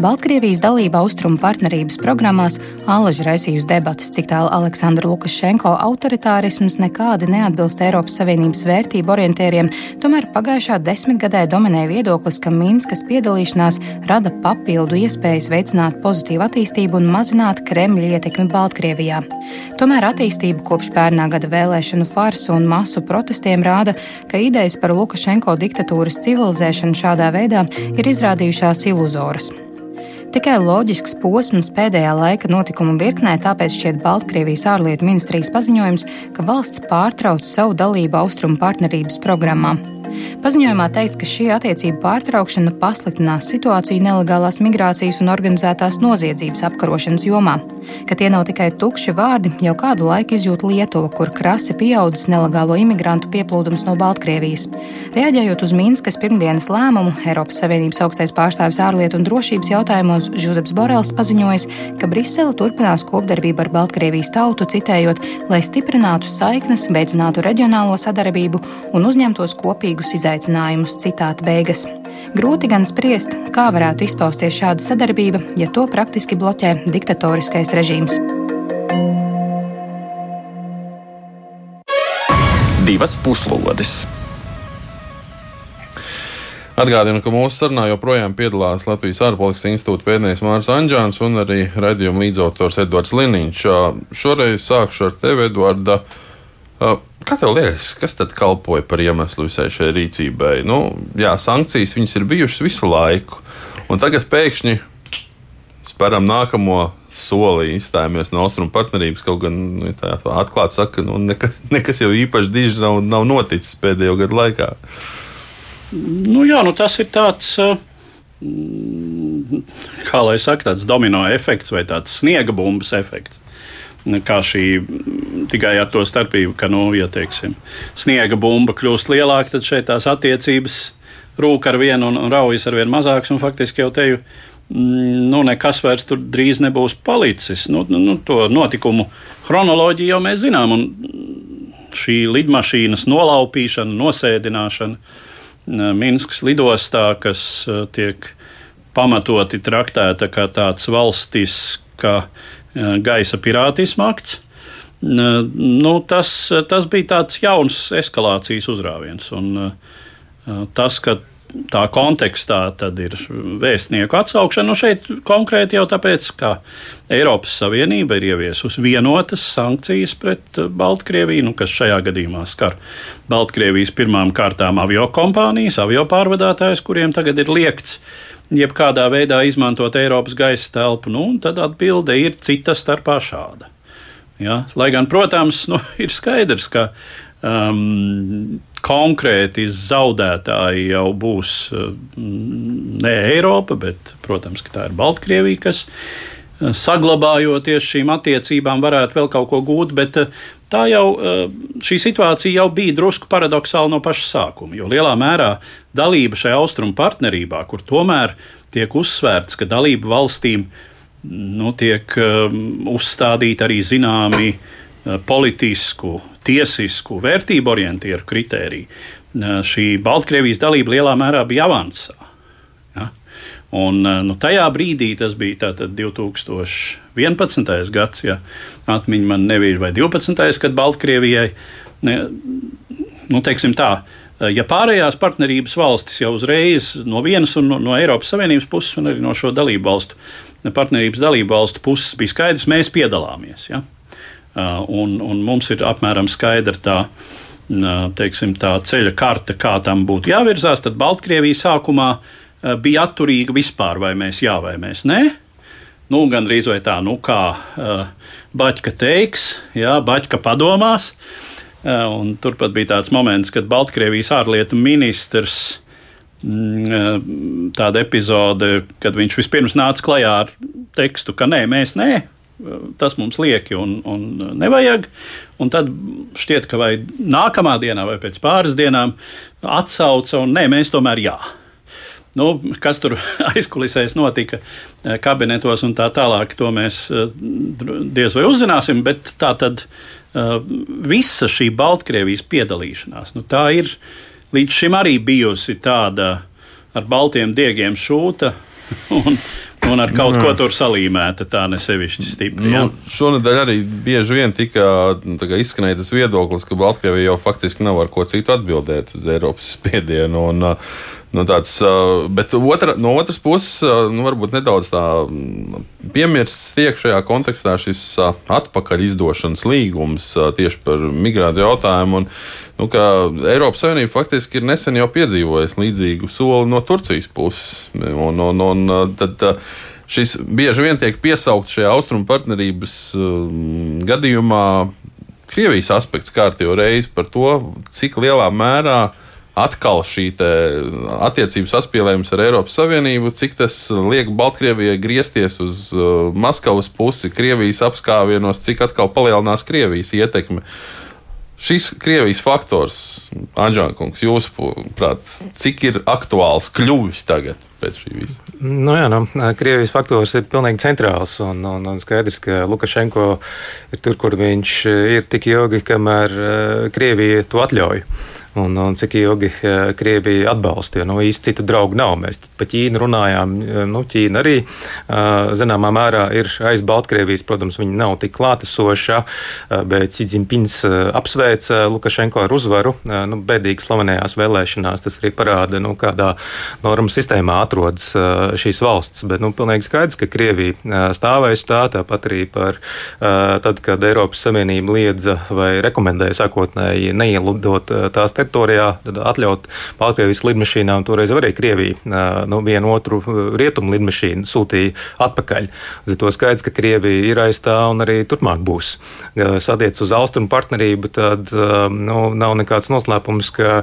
Baltkrievijas dalība austrumu partnerības programmās allaži raisījusi debatas, cik tālu Aleksandra Lukašenko autoritārisms nekādi neatbilst Eiropas Savienības vērtību orientieriem, tomēr pagājušā desmitgadē dominēja viedoklis, ka Minskas piedalīšanās rada papildu iespējas veicināt pozitīvu attīstību un mazināt Kremļa ietekmi Baltkrievijā. Tomēr attīstība kopš pērnā gada vēlēšanu farsa un masu protestiem rāda, ka idejas par Lukašenko diktatūras civilizēšanu šādā veidā ir izrādījušās iluzoras. Tikai loģisks posms pēdējā laika notikumu virknē, tāpēc šķiet Baltkrievijas ārlietu ministrijas paziņojums, ka valsts pārtrauc savu dalību austrumu partnerības programmā. Paziņojumā teikts, ka šī attiecību pārtraukšana pasliktinās situāciju nelegālās migrācijas un organizētās noziedzības apkarošanas jomā. Ka tie nav tikai tukši vārdi, jau kādu laiku izjūt Lietuva, kur krasi pieaudzis nelegālo imigrantu pieplūdums no Baltkrievijas. Reaģējot uz Minskas pirmdienas lēmumu, Eiropas Savienības augstais pārstāvis ārlietu un drošības jautājumos Žuzeps Borels paziņojis, ka Brisele turpinās kopdarbību ar Baltkrievijas tautu, citējot, lai stiprinātu saiknes, veicinātu reģionālo sadarbību un uzņemtos kopīgus izaicinājumus. Citāta beigas. Grūti gan spriest, kā varētu izpausties šāda sadarbība, ja to praktiski bloķē diktatoriskais režīms. Divas puslodes. Atgādinu, ka mūsu sarunā joprojām piedalās Latvijas ārpolitikas institūta pētnieks Mārcis Anģāns un arī raidījuma līdzautors Edvards Liniņš. Šoreiz sākšu ar tevi, Edvards. Kā tev liekas, kas tad kalpoja par iemeslu visai šai rīcībai? Nu, jā, sankcijas viņas ir bijušas visu laiku, un tagad pēkšņi speram nākamo soli, izstājāmies no austrumu partnerības. Kaut gan tā atklāti saka, nu, nekas, nekas jau īpaši diži nav, nav noticis pēdējo gadu laikā. Nu, jā, nu, tas ir tāds. Kā lai saka, tāds domino efekts vai tāds sniega bumbas efekts kā šī tikai ar to starpību, ka, nu, ja teiksim, sniega bumba kļūst lielāka, tad šeit tās attiecības rūk ar vienu un, un raujas ar vien mazāks, un faktiski jau teju. Mm, nu, nekas vairs tur drīz nebūs palicis. Nu, nu, nu, to notikumu chronoloģiju jau mēs zinām. Šī lidmašīnas nolaupīšana, nosēdināšana Minskas lidostā, kas tiek pamatoti traktēta kā tāds valstisks gaisa pirātisma akts. Nu, tas, tas bija tāds jauns eskalācijas uzrāviens. Un, tas, ka tā kontekstā ir vēstnieku atsaukšana. Nu šeit konkrēti jau tāpēc, ka Eiropas Savienība ir ieviesusi vienotas sankcijas pret Baltkrieviju, nu, kas šajā gadījumā skar Baltkrievijas pirmām kārtām avio kompānijas, avio pārvadātājus, kuriem tagad ir liekts jebkādā veidā izmantot Eiropas gaisa telpu, nu, tad atbilde ir cita starpā šāda. Ja? Lai gan, protams, [laughs] nu, ir skaidrs, ka um, konkrēti zaudētāji jau būs um, ne Eiropa, bet, protams, tā ir Baltkrievija, kas uh, saglabājoties šīm attiecībām varētu vēl kaut ko gūt, bet uh, tā jau šī situācija jau bija drusku paradoxāla no paša sākuma, jo lielā mērā dalība šajā austrumu partnerībā, kur tomēr tiek uzsvērts, ka dalību valstīm nu, tiek uzstādīti arī zināmi politisku, tiesisku, vērtību orientieru kritēriji. Uh, šī Baltkrievijas dalība lielā mērā bija avansā. Ja? Un, nu, tajā brīdī tas bija 2011. gads, ja atmiņa man nebija, vai 12. kad Baltkrievijai, nu, teiksim tā, ja pārējās partnerības valstis jau uzreiz no vienas un no, no Eiropas Savienības puses, un arī no šo dalību valstu partnerības dalību valstu puses bija skaidrs, mēs piedalāmies. Ja? Un, un mums ir apmēram skaidra tā, teiksim, tā ceļa karte, kā tam būtu jāvirzās. Tad Baltkrievija sākumā bija atturīga vispār, vai mēs jā vai mēs nē. Nu, Gan drīz vai tā, nu, kā uh, Baķa teiks, jā, Baķa padomās. Uh, un turpat bija tāds moments, kad Baltkrievijas ārlietu ministrs mm, tāda epizode, kad viņš vispirms nāca klajā ar tekstu, ka nē, mēs nē, tas mums lieki un, un nevajag. Un tad šķiet, ka vai nākamā dienā vai pēc pāris dienām atsauca un nē, mēs tomēr jā. Nu, kas tur [laughs] aizkulisēs notika eh, kabinetos un tā tālāk, to mēs eh, diez vai uzzināsim, bet tā tad eh, visa šī Baltkrievijas piedalīšanās, nu, tā ir līdz šim arī bijusi tāda ar baltiem diegiem šūta. [laughs] Un, un ar kaut Jā. ko tur salīmēta, tā nesevišķi stipri. Nu, šonadēļ arī bieži vien tika izskanēja tas viedoklis, ka Baltkrievija jau faktiski nav ar ko citu atbildēt uz Eiropas spiedienu. Un, uh, Nu, tāds, bet otra, no otras puses, nu, varbūt nedaudz tā mm, piemirsts tiek šajā kontekstā šis atpakaļ izdošanas līgums tieši par migrāciju jautājumu. Un, nu, Eiropas Savienība faktiski ir nesen jau piedzīvojusi līdzīgu soli no Turcijas puses. Un, un, un, tad, šis bieži vien tiek piesaukt šajā austrumu partnerības gadījumā Krievijas aspekts kārtīgi reizi par to, cik lielā mērā uh, atkal šī attiecību saspīlējums ar Eiropas Savienību, cik tas liek Baltkrievijai griezties uz uh, Maskavas pusi, Krievijas apskāvienos, cik atkal palielinās Krievijas ietekme. Šis Krievijas faktors, Anģēnkungs, jūsuprāt, cik ir aktuāls kļuvis tagad? Nu, jā, nu, Krievijas faktors ir pilnīgi centrāls. Un, un, un skaidrs, ka Lukašenko ir tur, kur viņš ir tik ilgi, kamēr Krievija to atļauj un, un cik ilgi Krievija atbalsta. Jo nu, īsti citu draugu nav. Mēs par Ķīnu runājām. Nu, Ķīna arī zināmā mērā ir aiz Baltkrievijas. Protams, viņa nav tik klātesoša, bet Cidzimpins apsveica Lukašenko ar uzvaru. Nu, bēdīgi slavenajās vēlēšanās tas arī parāda, nu, kādā normas sistēmā atrodas šīs valsts. Bet nu, pilnīgi skaidrs, ka Krievija stāvēs tā, tāpat arī par tad, kad Eiropas Savienība liedza vai rekomendēja sākotnēji neielidot tās teritorijā, atļaut Baltkrievijas lidmašīnām. Toreiz arī Krievija nu, vienu otru rietumu lidmašīnu sūtīja atpakaļ. Līdz to skaidrs, ka Krievija ir aiz tā un arī turpmāk būs. Sadiec uz austrumu partnerību, tad nu, nav nekāds noslēpums, ka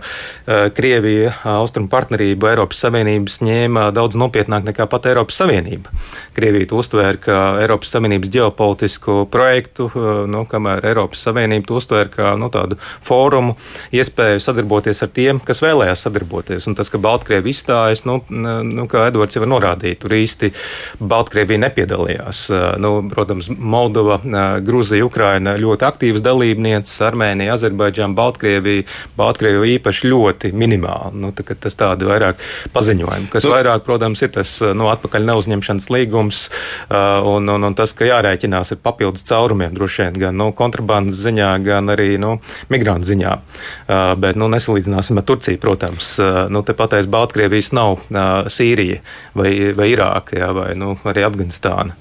Krievija austrumu partnerību Eiropas Savienības ņēma daudz nopietnāk nekā pat Eiropas Savienība. Krievija to uztvēra kā Eiropas Savienības ģeopolitisku projektu, nu, kamēr Eiropas Savienība to uztvēra kā nu, tādu fórumu, iespēju sadarboties ar tiem, kas vēlējās sadarboties. Un tas, ka Baltkrievija izstājas, nu, nu, kā Edvards jau norādīja, tur īsti Baltkrievija nepiedalījās. Nu, protams, Moldova, Grūzija, Ukraina ļoti aktīvas dalībnieces, Armēnija, Azerbaidžāna, Baltkrievija, Baltkrievija īpaši ļoti minimāli. Nu, tā, tas tādi vairāk paziņojumi, kas nu, vairāk, protams, ir tas nu, atpakaļ neuzņemšanas līgums un, un, un tas, ka jārēķinās ar papildus caurumiem droši vien gan nu, kontrabandas ziņā, gan arī nu, migrantu ziņā. Bet bet nu, nesalīdzināsim ar Turciju, protams. Nu, Tepat aiz Baltkrievijas nav Sīrija vai, vai Irāka jā, vai nu, arī Afganistāna.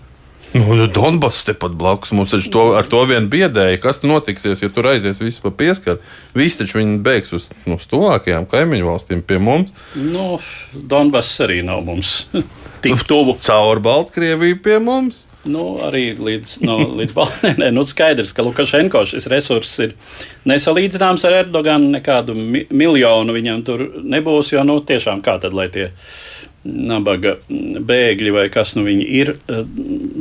Nu, Donbass tepat blakus mums taču to, ar to vien biedēja. Kas notiksies, ja tur aizies viss pa pieskaru? Visi taču viņi beigs uz, uz nu, tuvākajām kaimiņu valstīm pie mums. Nu, Donbass arī nav mums [laughs] tik tuvu. Caur Baltkrieviju pie mums. Nu, arī līdz, no, līdz Baltijai. [laughs] Nu, skaidrs, ka Lukašenko šis resurss ir nesalīdzināms ar Erdoganu. Nekādu mi miljonu viņam tur nebūs. Jo nu, tiešām kā tad, lai tie nabaga bēgļi vai kas nu viņi ir, eh,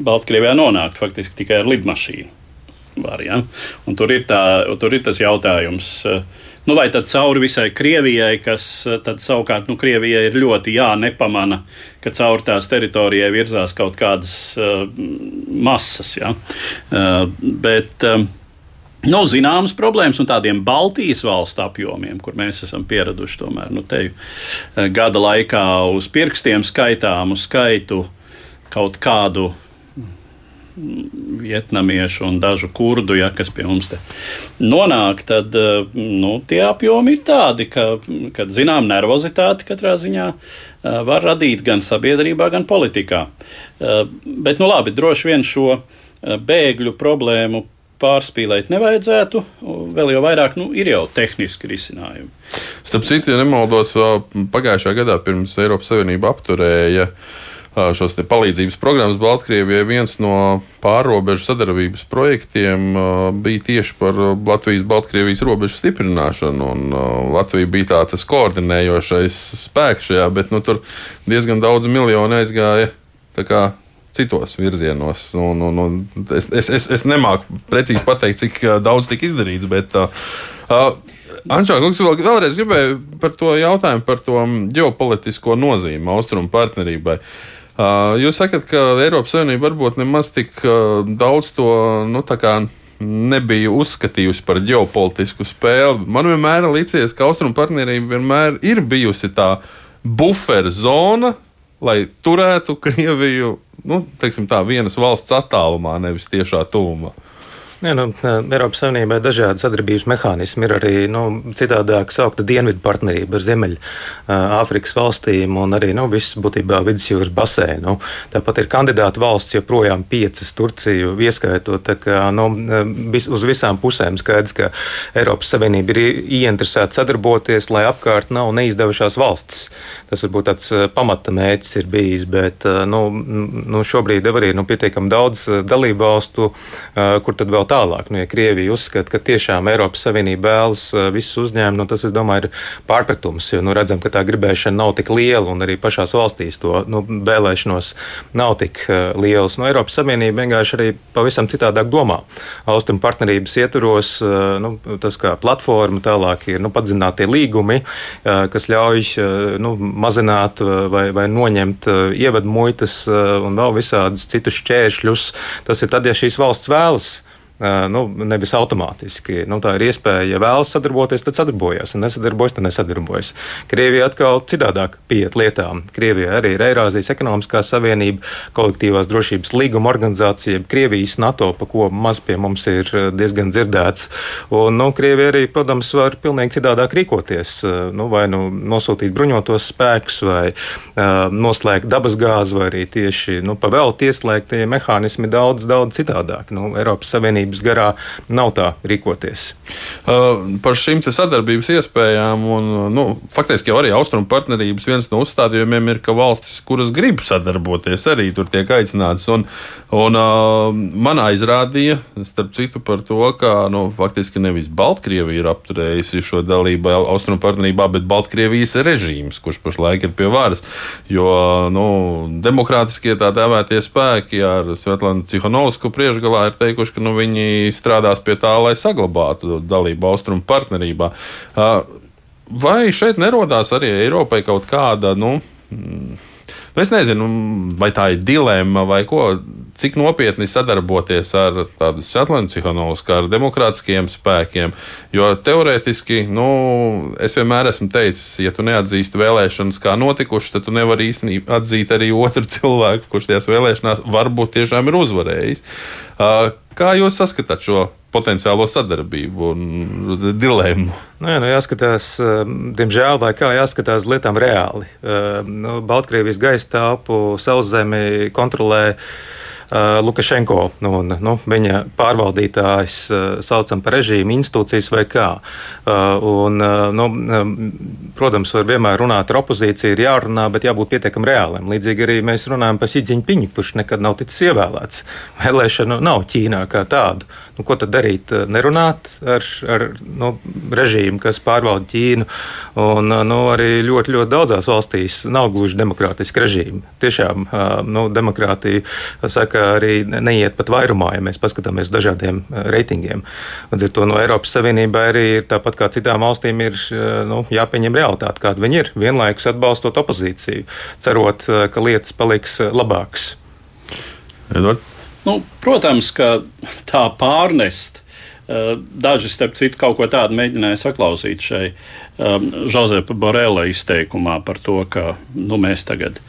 Baltkrievijā nonākt faktiski tikai ar lidmašīnu. Var, ja? Un tur ir, tā, tur ir tas jautājums. Uh, Nu, vai tad cauri visai Krievijai, kas eh, tad savukārt nu, Krievijai ir ļoti jānepamana, ka cauri tās teritorijai virzās kaut kādas uh, masas. Ja? Uh, bet, uh, Nu, zināmas problēmas un tādiem Baltijas valstu apjomiem, kur mēs esam pieraduši tomēr nu, te gada laikā uz pirkstiem skaitāmu skaitu kaut kādu vietnamiešu un dažu kurdu, ja, kas pie mums nonāk, tad nu, tie apjomi ir tādi, ka, kad zinām nervozitāti katrā ziņā var radīt gan sabiedrībā, gan politikā. Bet, nu labi, droši vien šo bēgļu problēmu pārspīlēt nevajadzētu. Vēl jau vairāk nu, ir jau tehniski risinājumi. Starp citu, ja nemaldos, pagājušā gadā pirms Eiropas Savienība apturēja šos palīdzības programmas Baltkrievijai, viens no pārobežu sadarbības projektiem bija tieši par Latvijas-Baltkrievijas robežu stiprināšanu. Latvija bija tā, tas koordinējošais spēks šajā, bet nu, tur diezgan daudz miljonu aizgāja citos virzienos. Un, un, un es, es, es, es nemāku precīzi pateikt, cik daudz tika izdarīts, bet. Uh, Ančā, kungs, vēl, vēlreiz gribēju par to jautājumu par to ģeopolitisko nozīmi austrumu partnerībai. Uh, jūs sakat, ka Eiropas Savienība varbūt nemaz tik daudz to nu, nebija uzskatījusi par ģeopolitisku spēli. Man vienmēr ir licies, ka austrumu partnerība vienmēr ir bijusi tā buferu zona, lai turētu Krieviju nu, teiksim, tā, vienas valsts attālumā, nevis tiešā tūmā. Ja, nu, Eiropas Savienībai dažādi sadarbības mehānismi. Ir arī nu, citādāk saukta dienvidu partnerība ar Ziemeļāfrikas valstīm un arī nu, viss būtībā vidusjūras basēnu. Nu, tāpat ir kandidāta valsts joprojām piecas, Turciju ieskaitot. Kā, nu, vis, uz visām pusēm skaidrs, ka Eiropas Savienība ir ieinteresēta sadarboties, lai apkārt nav neizdevušās valsts. Tas varbūt tāds pamata mērķis ir bijis, bet nu, nu, šobrīd ir arī nu, pietiekami daudz dalību valstu, kur tad vēl vēl tālāk. Nu, ja Krievija uzskata, ka tiešām Eiropas Savienība vēlas uh, visus uzņēmumus, nu, tas, es domāju, ir pārpratums. Jo nu, redzam, ka tā gribēšana nav tik liela, un arī pašās valstīs to nu, vēlēšanos nav tik uh, lielas. Nu, Eiropas Savienība vienkārši arī pavisam citādāk domā. Austrumu partnerības ietvaros uh, nu, tas kā platforma tālāk ir nu, padziļinātie līgumi, kas ļauj nu, mazināt vai, vai noņemt ievadu muitas un vēl visādus citus šķēršļus. Tas ir tad, ja šīs valsts vēlas nu, nevis automātiski. Nu, tā ir iespēja, ja vēlas sadarboties, tad sadarbojas, un nesadarbojas, tad nesadarbojas. Krievija atkal citādāk pieiet lietām. Krievija arī ir Eirāzijas ekonomiskā savienība, kolektīvās drošības līguma organizācija, Krievijas NATO, pa ko maz pie mums ir diezgan dzirdēts. Un, nu, Krievija arī, protams, var pilnīgi citādāk rīkoties. Nu, vai nu nosūtīt bruņotos spēkus, vai uh, noslēgt dabasgāzi, vai arī tieši nu, pavēlēt ieslēgt tie mehānismi daudz, daudz citādāk. Nu, Eiropas Savienība Savienības garā nav tā rīkoties. Uh, par šīm sadarbības iespējām, un nu, faktiski jau arī austrumu partnerības viens no uzstādījumiem ir, ka valstis, kuras grib sadarboties, arī tur tiek aicinātas. Un, un uh, man aizrādīja, starp citu, par to, ka nu, faktiski nevis Baltkrievija ir apturējusi šo dalību austrumu partnerībā, bet Baltkrievijas režīms, kurš pašlaik ir pie varas. Jo nu, demokrātiskie tā dēvētie spēki ar Svetlanu Cihanovsku priekšgalā ir teikuši, ka nu, viņi viņi strādās pie tā, lai saglabātu dalību austrumu partnerībā. Vai šeit nerodās arī Eiropai kaut kāda, nu, mm, nu es nezinu, vai tā ir dilemma vai ko, cik nopietni sadarboties ar tādu Svetlancihanovs, kā ar demokrātiskiem spēkiem. Jo teorētiski, nu, es vienmēr esmu teicis, ja tu neatzīsti vēlēšanas kā notikušas, tad tu nevari īstenībā atzīt arī otru [laughs] cilvēku, kurš tajās vēlēšanās varbūt tiešām ir uzvarējis. Kā jūs saskatāt šo potenciālo sadarbību un dilemmu? Nu, jā, nu jāskatās, diemžēl, vai kā jāskatās lietām reāli. Nu, Baltkrievijas gaisa telpu sauszemi kontrolē Lukašenko nu, un nu, viņa pārvaldītājs uh, saucam par režīmu institūcijas vai kā. Uh, un, nu, protams, var vienmēr runāt ar opozīciju, ir jārunā, bet jābūt pietiekami reāliem. Līdzīgi arī mēs runājam par Sidziņu Piņu, kurš nekad nav ticis ievēlēts. Vēlēšana nav Ķīnā kā tādu. Nu, ko tad darīt? Nerunāt ar, ar nu, režīmu, kas pārvalda Ķīnu. Un, nu, arī ļoti, ļoti daudzās valstīs nav gluži demokrātiski režīmi. Tiešām nu, demokrātija saka, arī neiet pat vairumā, ja mēs paskatāmies uz dažādiem reitingiem. Līdz ar to no Eiropas Savienībā arī ir tāpat kā citām valstīm ir nu, jāpieņem realitāte, kāda viņi ir, vienlaikus atbalstot opozīciju, cerot, ka lietas paliks labākas. Edvard? Nu, protams, ka tā pārnest Daži, starp citu, kaut ko tādu mēģināja saklausīt šai um, Josepa Borela izteikumā par to, ka nu, mēs tagad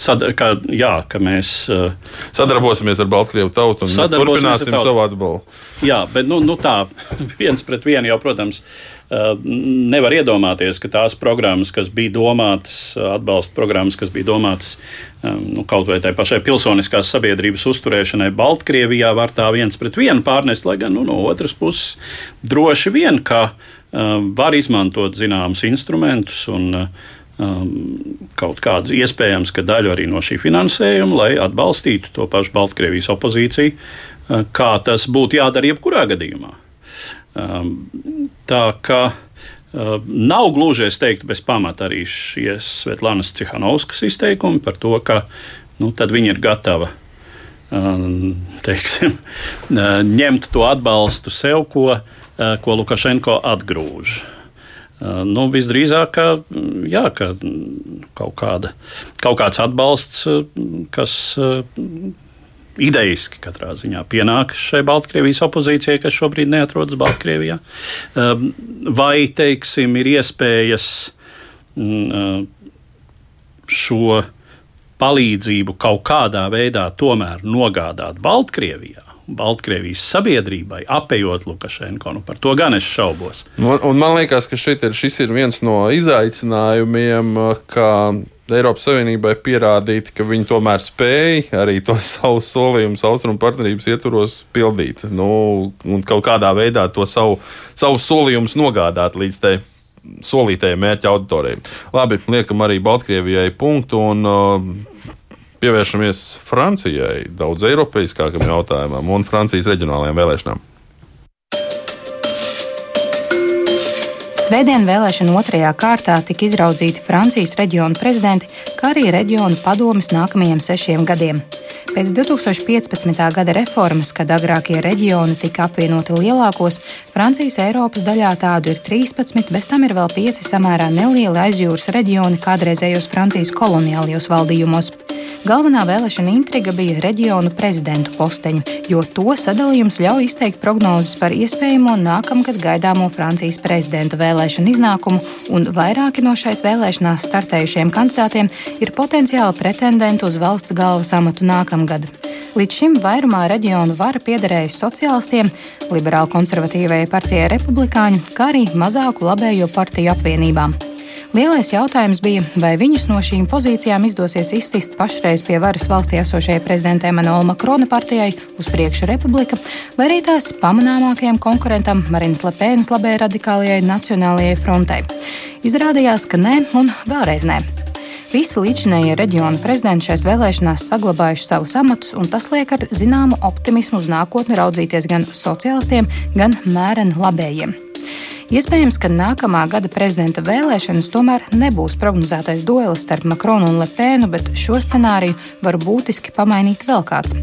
sad, ka, jā, ka mēs, uh, sadarbosimies ar Baltkrievu tautu un turpināsim savu atbalstu. Jā, bet nu, nu tā [laughs] viens pret vienu jau, protams, uh, nevar iedomāties, ka tās programmas, kas bija domātas, atbalsta programmas, kas bija domātas nu, kaut vai tai pašai pilsoniskās sabiedrības uzturēšanai Baltkrievijā, var tā viens pret vienu pārnest, lai gan nu, no otras puses droši vien, ka um, var izmantot zināmus instrumentus un kaut kādas iespējams, ka daļu arī no šī finansējuma, lai atbalstītu to pašu Baltkrievijas opozīciju, uh, kā tas būtu jādara jebkurā gadījumā. Um, tā kā Uh, nav gluži, es teiktu, bez pamata arī šie Svetlānas Cihanovskas izteikumi par to, ka nu, viņa ir gatava um, teiksim, [laughs] uh, ņemt to atbalstu sev, ko, uh, ko Lukašenko atgrūž. Nu, visdrīzāk, ka, jā, ka kaut, kāda, kaut kāds atbalsts, kas idejiski katrā ziņā pienākas šai Baltkrievijas opozīcijai, kas šobrīd neatrodas Baltkrievijā. Um, vai, teiksim, ir iespējas mm, uh, šo palīdzību kaut kādā veidā tomēr nogādāt Baltkrievijā? Baltkrievijas sabiedrībai, apējot Lukašenko. Nu, par to gan es šaubos. Un, un man liekas, ka ir, šis ir viens no izaicinājumiem, ka Eiropas Savienībai pierādīt, ka viņi tomēr spēja arī to [laughs] savu solījumu austrumu partnerības ietvaros pildīt. Nu, un kaut kādā veidā to savu, savu solījumu nogādāt līdz tai solītajai mērķa auditorijai. Labi, liekam arī Baltkrievijai punktu un uh, pievēršamies Francijai, daudz eiropeiskākam jautājumam un Francijas reģionālajām vēlēšanām. Svētdien vēlēšanu otrajā kārtā tika izraudzīti Francijas reģionu prezidenti, kā arī reģionu padomis nākamajiem sešiem gadiem. Pēc 2015. gada reformas, kad agrākie reģioni tika apvienoti lielākos, Francijas Eiropas daļā tādu ir 13, bez tam ir vēl 5 samērā nelieli aizjūras reģioni kādreizējos Francijas koloniālajos valdījumos. Galvenā vēlēšana intriga bija reģionu prezidentu posteņu, jo to sadalījums ļauj izteikt prognozes par iespējamo nākamgad gaidāmo Francijas prezidenta vēlēšanu iznākumu, un vairāki no šais vēlēšanās startējušiem kandidātiem ir potenciāli pretendenti uz valsts galvas amatu nākamgad. Līdz šim vairumā reģionu vara piederējusi sociālistiem, liberāli konservatīvajai partijai republikāņu, kā arī mazāku labējo partiju apvienībām. Lielais jautājums bija, vai viņus no šīm pozīcijām izdosies izsist pašreiz pie varas valstī esošajai prezidentai Emanuela Makrona partijai uz priekšu republika, vai arī tās pamanāmākajam konkurentam Marinas Lepēnas labējai radikālajai Nacionālajai frontei. Izrādījās, ka nē un vēlreiz nē. Visi līdzinējie reģionu prezidenti šajās vēlēšanās saglabājuši savus amatus, un tas liek ar zināmu optimismu uz nākotni raudzīties gan sociālistiem, gan mēreni labējiem. Iespējams, ka nākamā gada prezidenta vēlēšanas tomēr nebūs prognozētais duelis starp Makronu un Lepēnu, bet šo scenāriju var būtiski pamainīt vēl kāds.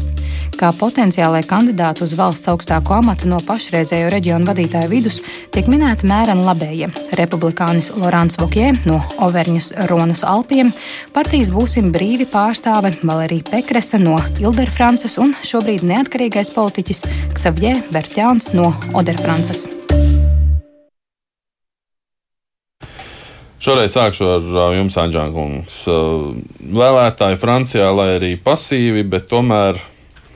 Kā potenciālai kandidāti uz valsts augstāko amatu no pašreizējo reģionu vadītāju vidus tiek minēti mēreni labējie - republikānis Lorāns Vokjē no Overņas Ronas Alpiem, partijas būsim brīvi pārstāve Valerija Pekresa no Ilderfrances un šobrīd neatkarīgais politiķis Ksavjē Bertjāns no Oderfrances. Šoreiz sākšu ar jums, Anģēnkungs. Vēlētāji Francijā, lai arī pasīvi, bet tomēr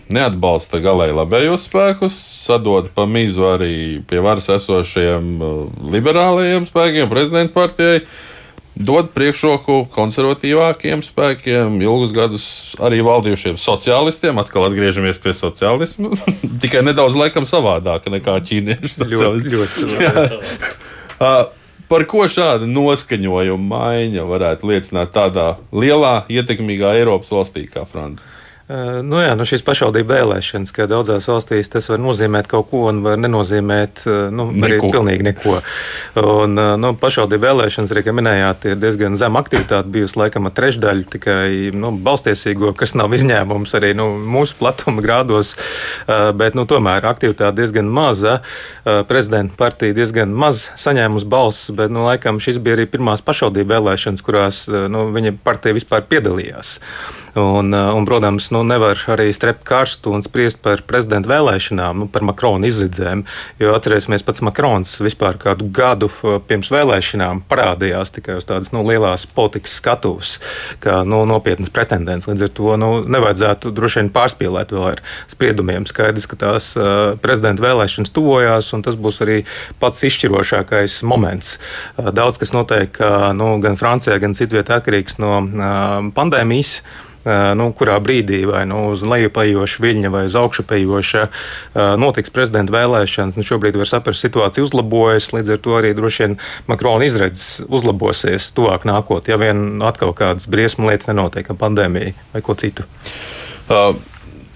neatbalsta galēji labējos spēkus, sadod pa mizu arī pie varas esošiem liberālajiem spēkiem, prezidenta partijai. Dod priekšroku konservatīvākiem spēkiem, ilgus gadus arī valdījušiem sociālistiem. Atkal atgriežamies pie sociālisma. [laughs] Tikai nedaudz laikam savādāk nekā ķīniešu sociālisti. Ļoti, ļoti savādāk. [laughs] Par ko šāda noskaņojuma maiņa varētu liecināt tādā lielā, ietekmīgā Eiropas valstī kā Francija? Nu jā, nu šīs pašvaldību vēlēšanas, ka daudzās valstīs tas var nozīmēt kaut ko un var nenozīmēt nu, neko. arī pilnīgi neko. Un, nu, pašvaldību vēlēšanas, arī, kā minējāt, ir diezgan zema aktivitāte bijusi laikam ar trešdaļu tikai nu, balstiesīgo, kas nav izņēmums arī nu, mūsu platuma grādos, bet nu, tomēr aktivitāte diezgan maza. Prezidenta partija diezgan maz saņēmusi balsis, bet nu, laikam šis bija arī pirmās pašvaldību vēlēšanas, kurās nu, viņa partija vispār piedalījās. Un, un, protams, nu, nevar arī strept karstu un spriest par prezidenta vēlēšanām, nu, par Makrona izredzēm. Jo atcerēsimies, pats Makrons vispār kādu gadu pirms vēlēšanām parādījās tikai uz tādas nu, lielās politikas skatuves, kā nu, nopietnas pretendents. Līdz ar to nu, nevajadzētu droši vien pārspīlēt vēl ar spriedumiem. Skaidrs, ka tās uh, prezidenta vēlēšanas tuvojās, un tas būs arī pats izšķirošākais moments. Uh, daudz kas notiek ka nu, gan Francijā, gan citvietā atkarīgs no pandēmijas nu, kurā brīdī vai nu, uz lejupejoša viļņa vai uz augšupejoša notiks prezidenta vēlēšanas. Nu, šobrīd var saprast, situācija uzlabojas, līdz ar to arī droši vien Makrona izredzes uzlabosies tuvāk nākotnē, ja vien atkal kādas briesmu lietas nenotiek ar pandēmiju vai ko citu. Uh.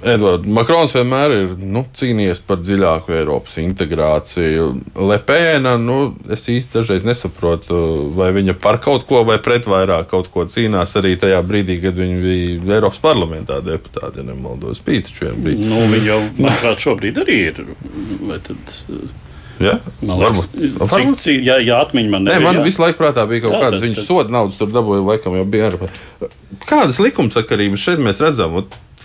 Edvards Makrons vienmēr ir nu, cīnījies par dziļāku Eiropas integrāciju. Lepēna, nu, es īsti dažreiz nesaprotu, vai viņa par kaut ko vai pret vairāk kaut ko cīnās arī tajā brīdī, kad viņa bija Eiropas parlamentā deputāte, ja nemaldos. Bija taču vien brīdi. Nu, viņa jau, manuprāt, šobrīd arī ir. Vai tad, Ja? Man liekas, cik, cik, ja, ja atmiņa man nebija. Nē, man jā. visu laiku prātā bija kaut jā, kādas viņas soda naudas, tur dabūja, laikam jau bija. Kādas likumsakarības šeit mēs redzam?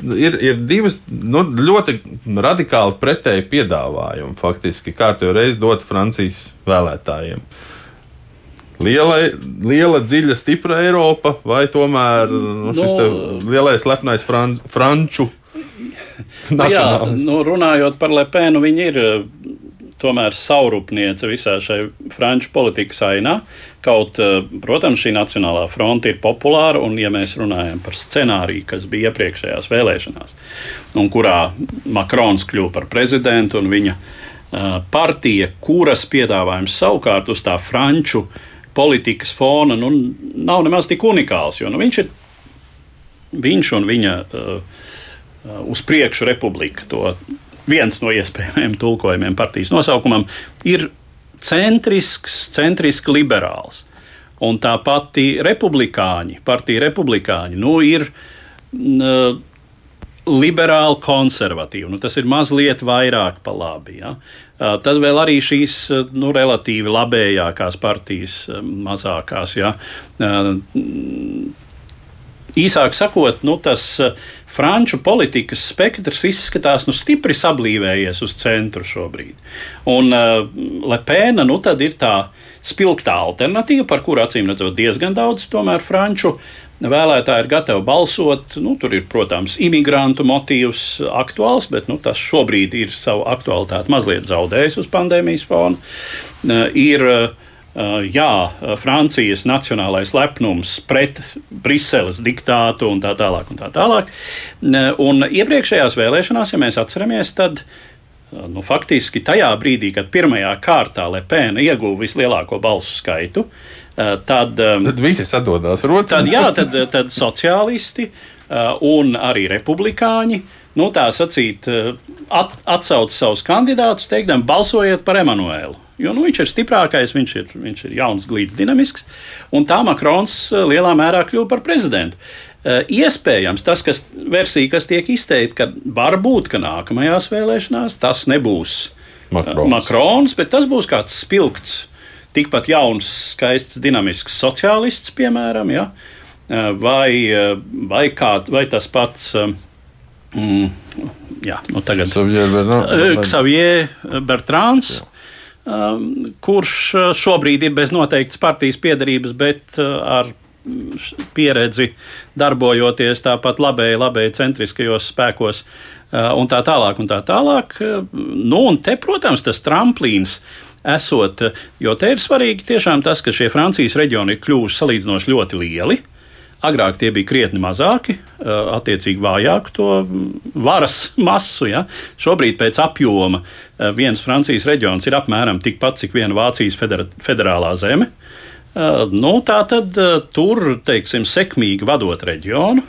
Ir, ir divas nu, ļoti radikāli pretēji piedāvājumi. Faktiski kārtīgi reizi dot Francijas vēlētājiem. Liela, liela, dziļa, stipra Eiropa, vai tomēr nu, šis no, lielais lepnais franc, franču? Jā, nu, runājot par Lepēnu, viņi ir tomēr saurupniece visā šai franču politikas ainā. Kaut, eh, protams, šī nacionālā fronte ir populāra, un, ja mēs runājam par scenāriju, kas bija iepriekšējās vēlēšanās, un kurā Makrons kļuva par prezidentu, un viņa uh, partija, kuras piedāvājums savukārt uz tā franču politikas fona, nu, nav nemaz tik unikāls, jo nu, viņš ir viņš un viņa uh, uz priekšu republika to viens no iespējamiem tulkojumiem partijas nosaukumam, ir centrisks, centriski liberāls. Un tā pati republikāņi, partija republikāņi, nu, ir uh, liberāli konservatīvi. Nu, tas ir mazliet vairāk pa labi. Ja? Uh, tad vēl arī šīs nu, relatīvi labējākās partijas, mazākās. Ja? Uh, īsāk sakot, nu, tas uh, franču politikas spektrs izskatās nu, stipri sablīvējies uz centru šobrīd. Un uh, Lepēna nu, ir tā spilgtā alternatīva, par kuru acīm redzot diezgan daudz tomēr franču vēlētāji ir gatavi balsot. Nu, tur ir, protams, imigrantu motīvs aktuāls, bet nu, tas šobrīd ir savu aktualitāti mazliet zaudējis uz pandēmijas fona. Uh, ir, Uh, jā, Francijas nacionālais lepnums pret Briseles diktātu un tā tālāk. Un tā tālāk. Uh, un iepriekšējās vēlēšanās, ja mēs atceramies, tad uh, nu, faktiski tajā brīdī, kad pirmajā kārtā Lepēna ieguva vislielāko balsu skaitu, tad, um, tad visi sadodās rocās. Tad, jā, tad, tad sociālisti un arī republikāņi. Nu, tā sacīt, at, atsauc savus kandidātus, teikdami, balsojiet par Emanuēlu. Jo nu, viņš ir stiprākais, viņš ir, viņš ir jauns, glīts, dinamisks, un tā Makrons eh, lielā mērā kļuva par prezidentu. Eh, iespējams, tas kas, versija, kas tiek izteikta, ka varbūt ka nākamajās vēlēšanās tas nebūs eh, Makrons, Makrons bet tas būs kāds spilgts, tikpat jauns, skaists, dinamisks sociālists, piemēram, ja? vai, vai, kā, vai tas pats. Mm, jā, nu tagad Xavier Bertrāns. Jā kurš uh, šobrīd ir bez noteiktas partijas piedarības, bet uh, ar pieredzi darbojoties tāpat labēji, labēji centriskajos spēkos uh, un tā tālāk. Un tā tālāk. Nu, un te, protams, tas tramplīns esot, jo te ir svarīgi tiešām tas, ka šie Francijas reģioni ir kļuvuši salīdzinoši ļoti lieli. Uh, Agrāk tie bija krietni mazāki, attiecīgi vājāku to varas masu. Ja? Šobrīd pēc apjoma viens Francijas reģions ir apmēram tikpat, cik viena Vācijas federālā zeme. Nu, tā tad tur, teiksim, sekmīgi vadot reģionu,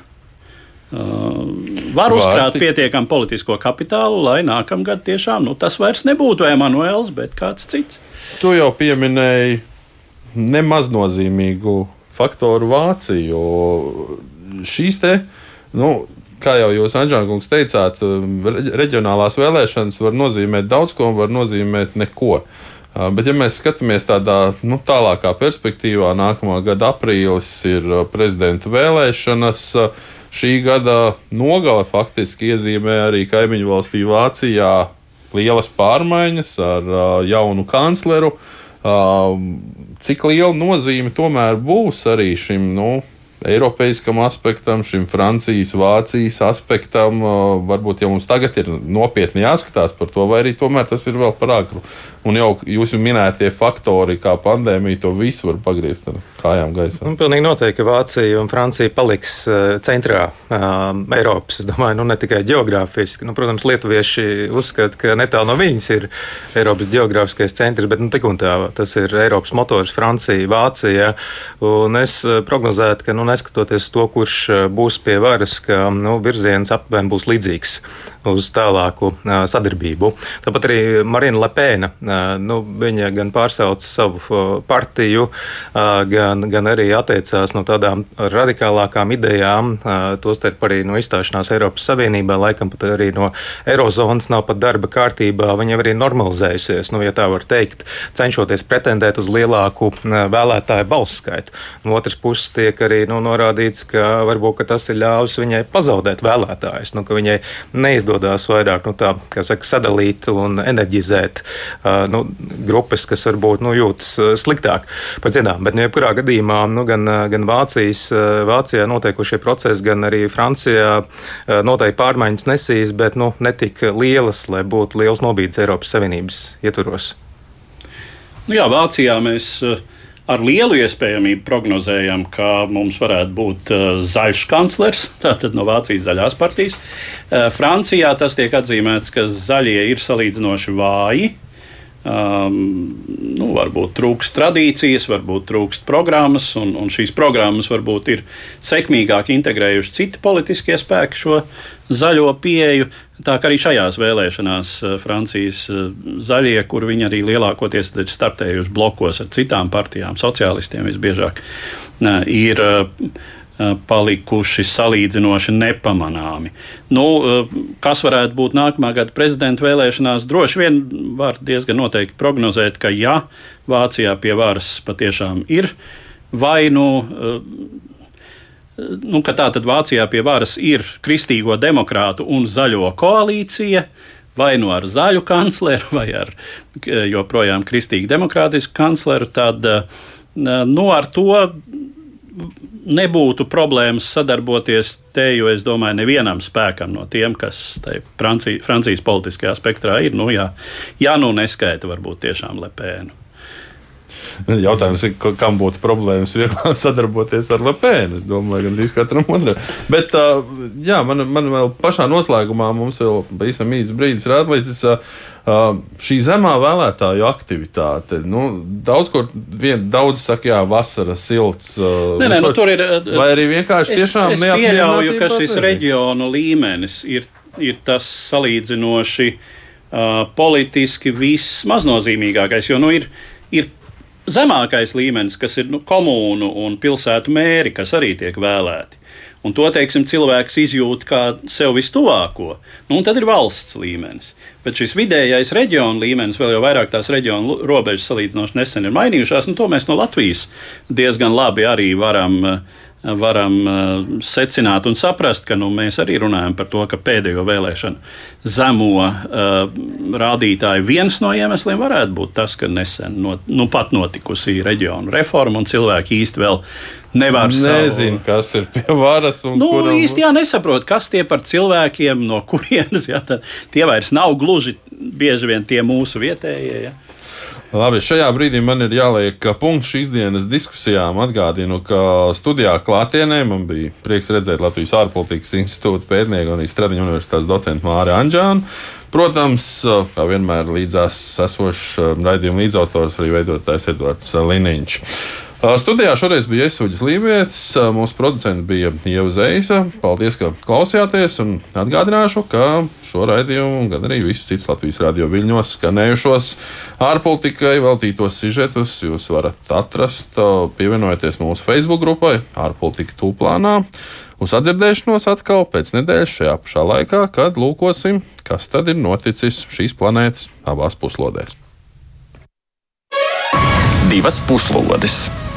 var uzkrāt pietiekami politisko kapitālu, lai nākamgad tiešām nu, tas vairs nebūtu Emanuēls, bet kāds cits. Tu jau pieminēji nemaznozīmīgu faktoru Vāciju. Jo šīs te, nu, kā jau jūs, Anģēnkungs, teicāt, reģionālās vēlēšanas var nozīmēt daudz ko un var nozīmēt neko. Bet, ja mēs skatāmies tādā nu, tālākā perspektīvā, nākamā gada aprīlis ir prezidenta vēlēšanas. šī gada nogale faktiski iezīmē arī kaimiņu valstī Vācijā lielas pārmaiņas ar uh, jaunu kancleru. Uh, cik liela nozīme tomēr būs arī šim nu, Eiropeiskam aspektam, šim Francijas, Vācijas aspektam. Varbūt jau mums tagad ir nopietni jāskatās par to, vai arī tomēr tas ir vēl par agru. Un jau jūsu minētie faktori, kā pandēmija, to visu var pagriezt ar kājām gaisā. Nu, pilnīgi noteikti, ka Vācija un Francija paliks centrā um, Eiropas. Es domāju, nu, ne tikai geogrāfiski. Nu, protams, lietuvieši uzskata, ka netālu no viņas ir Eiropas geogrāfiskais centrs, bet nu, tik un tā tas ir Eiropas motors Francija, Vācija. Un es prognozētu, ka nu, neskatoties to, kurš eh, būs pie varas, ka nu, virziens apmēram būs līdzīgs uz tālāku sadarbību. Tāpat arī Marina Lepēna, nu, viņa gan pārsauca savu partiju, gan, gan arī atteicās no tādām radikālākām idejām, tostarp arī no izstāšanās Eiropas Savienībā, laikam pat arī no Eirozonas nav pat darba kārtībā, viņa arī normalizējusies, nu, ja tā var teikt, cenšoties pretendēt uz lielāku vēlētāju balsu skaitu. No otras puses tiek arī nu, norādīts, ka varbūt ka tas ir ļāvis viņai pazaudēt vēlētājus, nu, ka viņai neizdodas izdodas vairāk nu, tā, saka, sadalīt un enerģizēt nu, grupas, kas varbūt nu, jūtas sliktāk par dziedām. Bet, nu, jebkurā gadījumā, nu, gan, gan Vācijas, Vācijā notiekošie procesi, gan arī Francijā noteikti pārmaiņas nesīs, bet nu, netik lielas, lai būtu liels nobīdes Eiropas Savienības ietvaros. Nu, jā, Vācijā mēs uh, ar lielu iespējamību prognozējam, ka mums varētu būt uh, zaļš kanclers, [laughs] tātad no Vācijas zaļās partijas. Uh, Francijā tas tiek atzīmēts, ka zaļie ir salīdzinoši vāji. Um, nu, varbūt trūkst tradīcijas, varbūt trūkst programmas, un, un šīs programmas varbūt ir sekmīgāk integrējuši citi politiskie spēki šo zaļo pieeju. Tā kā arī šajās vēlēšanās uh, Francijas uh, zaļie, kur viņi arī lielākoties startējuši blokos ar citām partijām, sociālistiem visbiežāk, uh, ir Eh, palikuši salīdzinoši nepamanāmi. Nu, eh, kas varētu būt nākamā gada prezidenta vēlēšanās? Droši vien var diezgan noteikti prognozēt, ka ja Vācijā pie varas patiešām ir vai nu. Eh, nu, ka tā tad Vācijā pie varas ir kristīgo demokrātu un zaļo koalīcija, vai nu ar zaļu kancleru, vai ar joprojām kristīgi demokrātisku kancleru, tad nu, ar to nebūtu problēmas sadarboties te, jo es domāju, nevienam spēkam no tiem, kas Francija, Francijas politiskajā spektrā ir, nu, jā, jā nu neskaita varbūt tiešām Lepēnu. Jautājums ir, kam būtu problēmas vieglāk [laughs] sadarboties ar Lepēnu. Es domāju, gan arī katram otram. Bet, jā, man, man vēl pašā noslēgumā mums vēl pavisam īsts brīdis. Uh, šī zemā vēlētāju aktivitāte, nu, daudz kur vien, daudz saka, jā, vasara silts. Nē, nē, nu, tur ir. Vai arī vienkārši es, tiešām es pieļauju, ka šis reģionu līmenis ir, ir tas salīdzinoši uh, politiski vismaznozīmīgākais, jo, nu, ir, ir zemākais līmenis, kas ir nu, komūnu un pilsētu mēri, kas arī tiek vēlēti. Un to teiksim, cilvēks izjūt kā sev vistuvāko. Nu, tad ir valsts līmenis. Bet šis vidējais reģiona līmenis, vēl jau vairāk tās reģiona robežas salīdzinoši nesen ir mainījušās, un to mēs no Latvijas diezgan labi arī varam uh, varam uh, secināt un saprast, ka nu, mēs arī runājam par to, ka pēdējo vēlēšanu zemo uh, rādītāju viens no iemesliem varētu būt tas, ka nesen not, nu, pat notikusi reģionu reforma un cilvēki īsti vēl nevar savu... kas ir pie varas. Nu, kuram... īsti jā, nesaprot, kas tie par cilvēkiem, no kurienes. [laughs] Jā, tie vairs nav gluži bieži vien tie mūsu vietējie. Jā. Labi, šajā brīdī man ir jāliek punkts šīs dienas diskusijām. Atgādinu, ka studijā klātienē man bija prieks redzēt Latvijas ārpolitikas institūta pētnieku un Stradiņu universitātes docentu Māri Anģānu. Protams, kā vienmēr līdzās esošs raidījuma līdzautors arī veidotājs Edvards Liniņš. Studijā šoreiz bija Iesuģis Lībijams, mūsu producents bija Ieva Zeisa. Paldies, ka klausījāties, un atgādināšu, ka šo raidījumu, gan arī visus citus Latvijas radio viļņos skanējušos ārpolitikai veltītos sižetus jūs varat atrast, pievienojoties mūsu Facebook grupai ārpolitika tūplānā. Uz atdzirdēšanos atkal pēc nedēļas šajā pašā laikā, kad lūkosim, kas tad ir noticis šīs planētas abās puslodēs. Divas puslodes!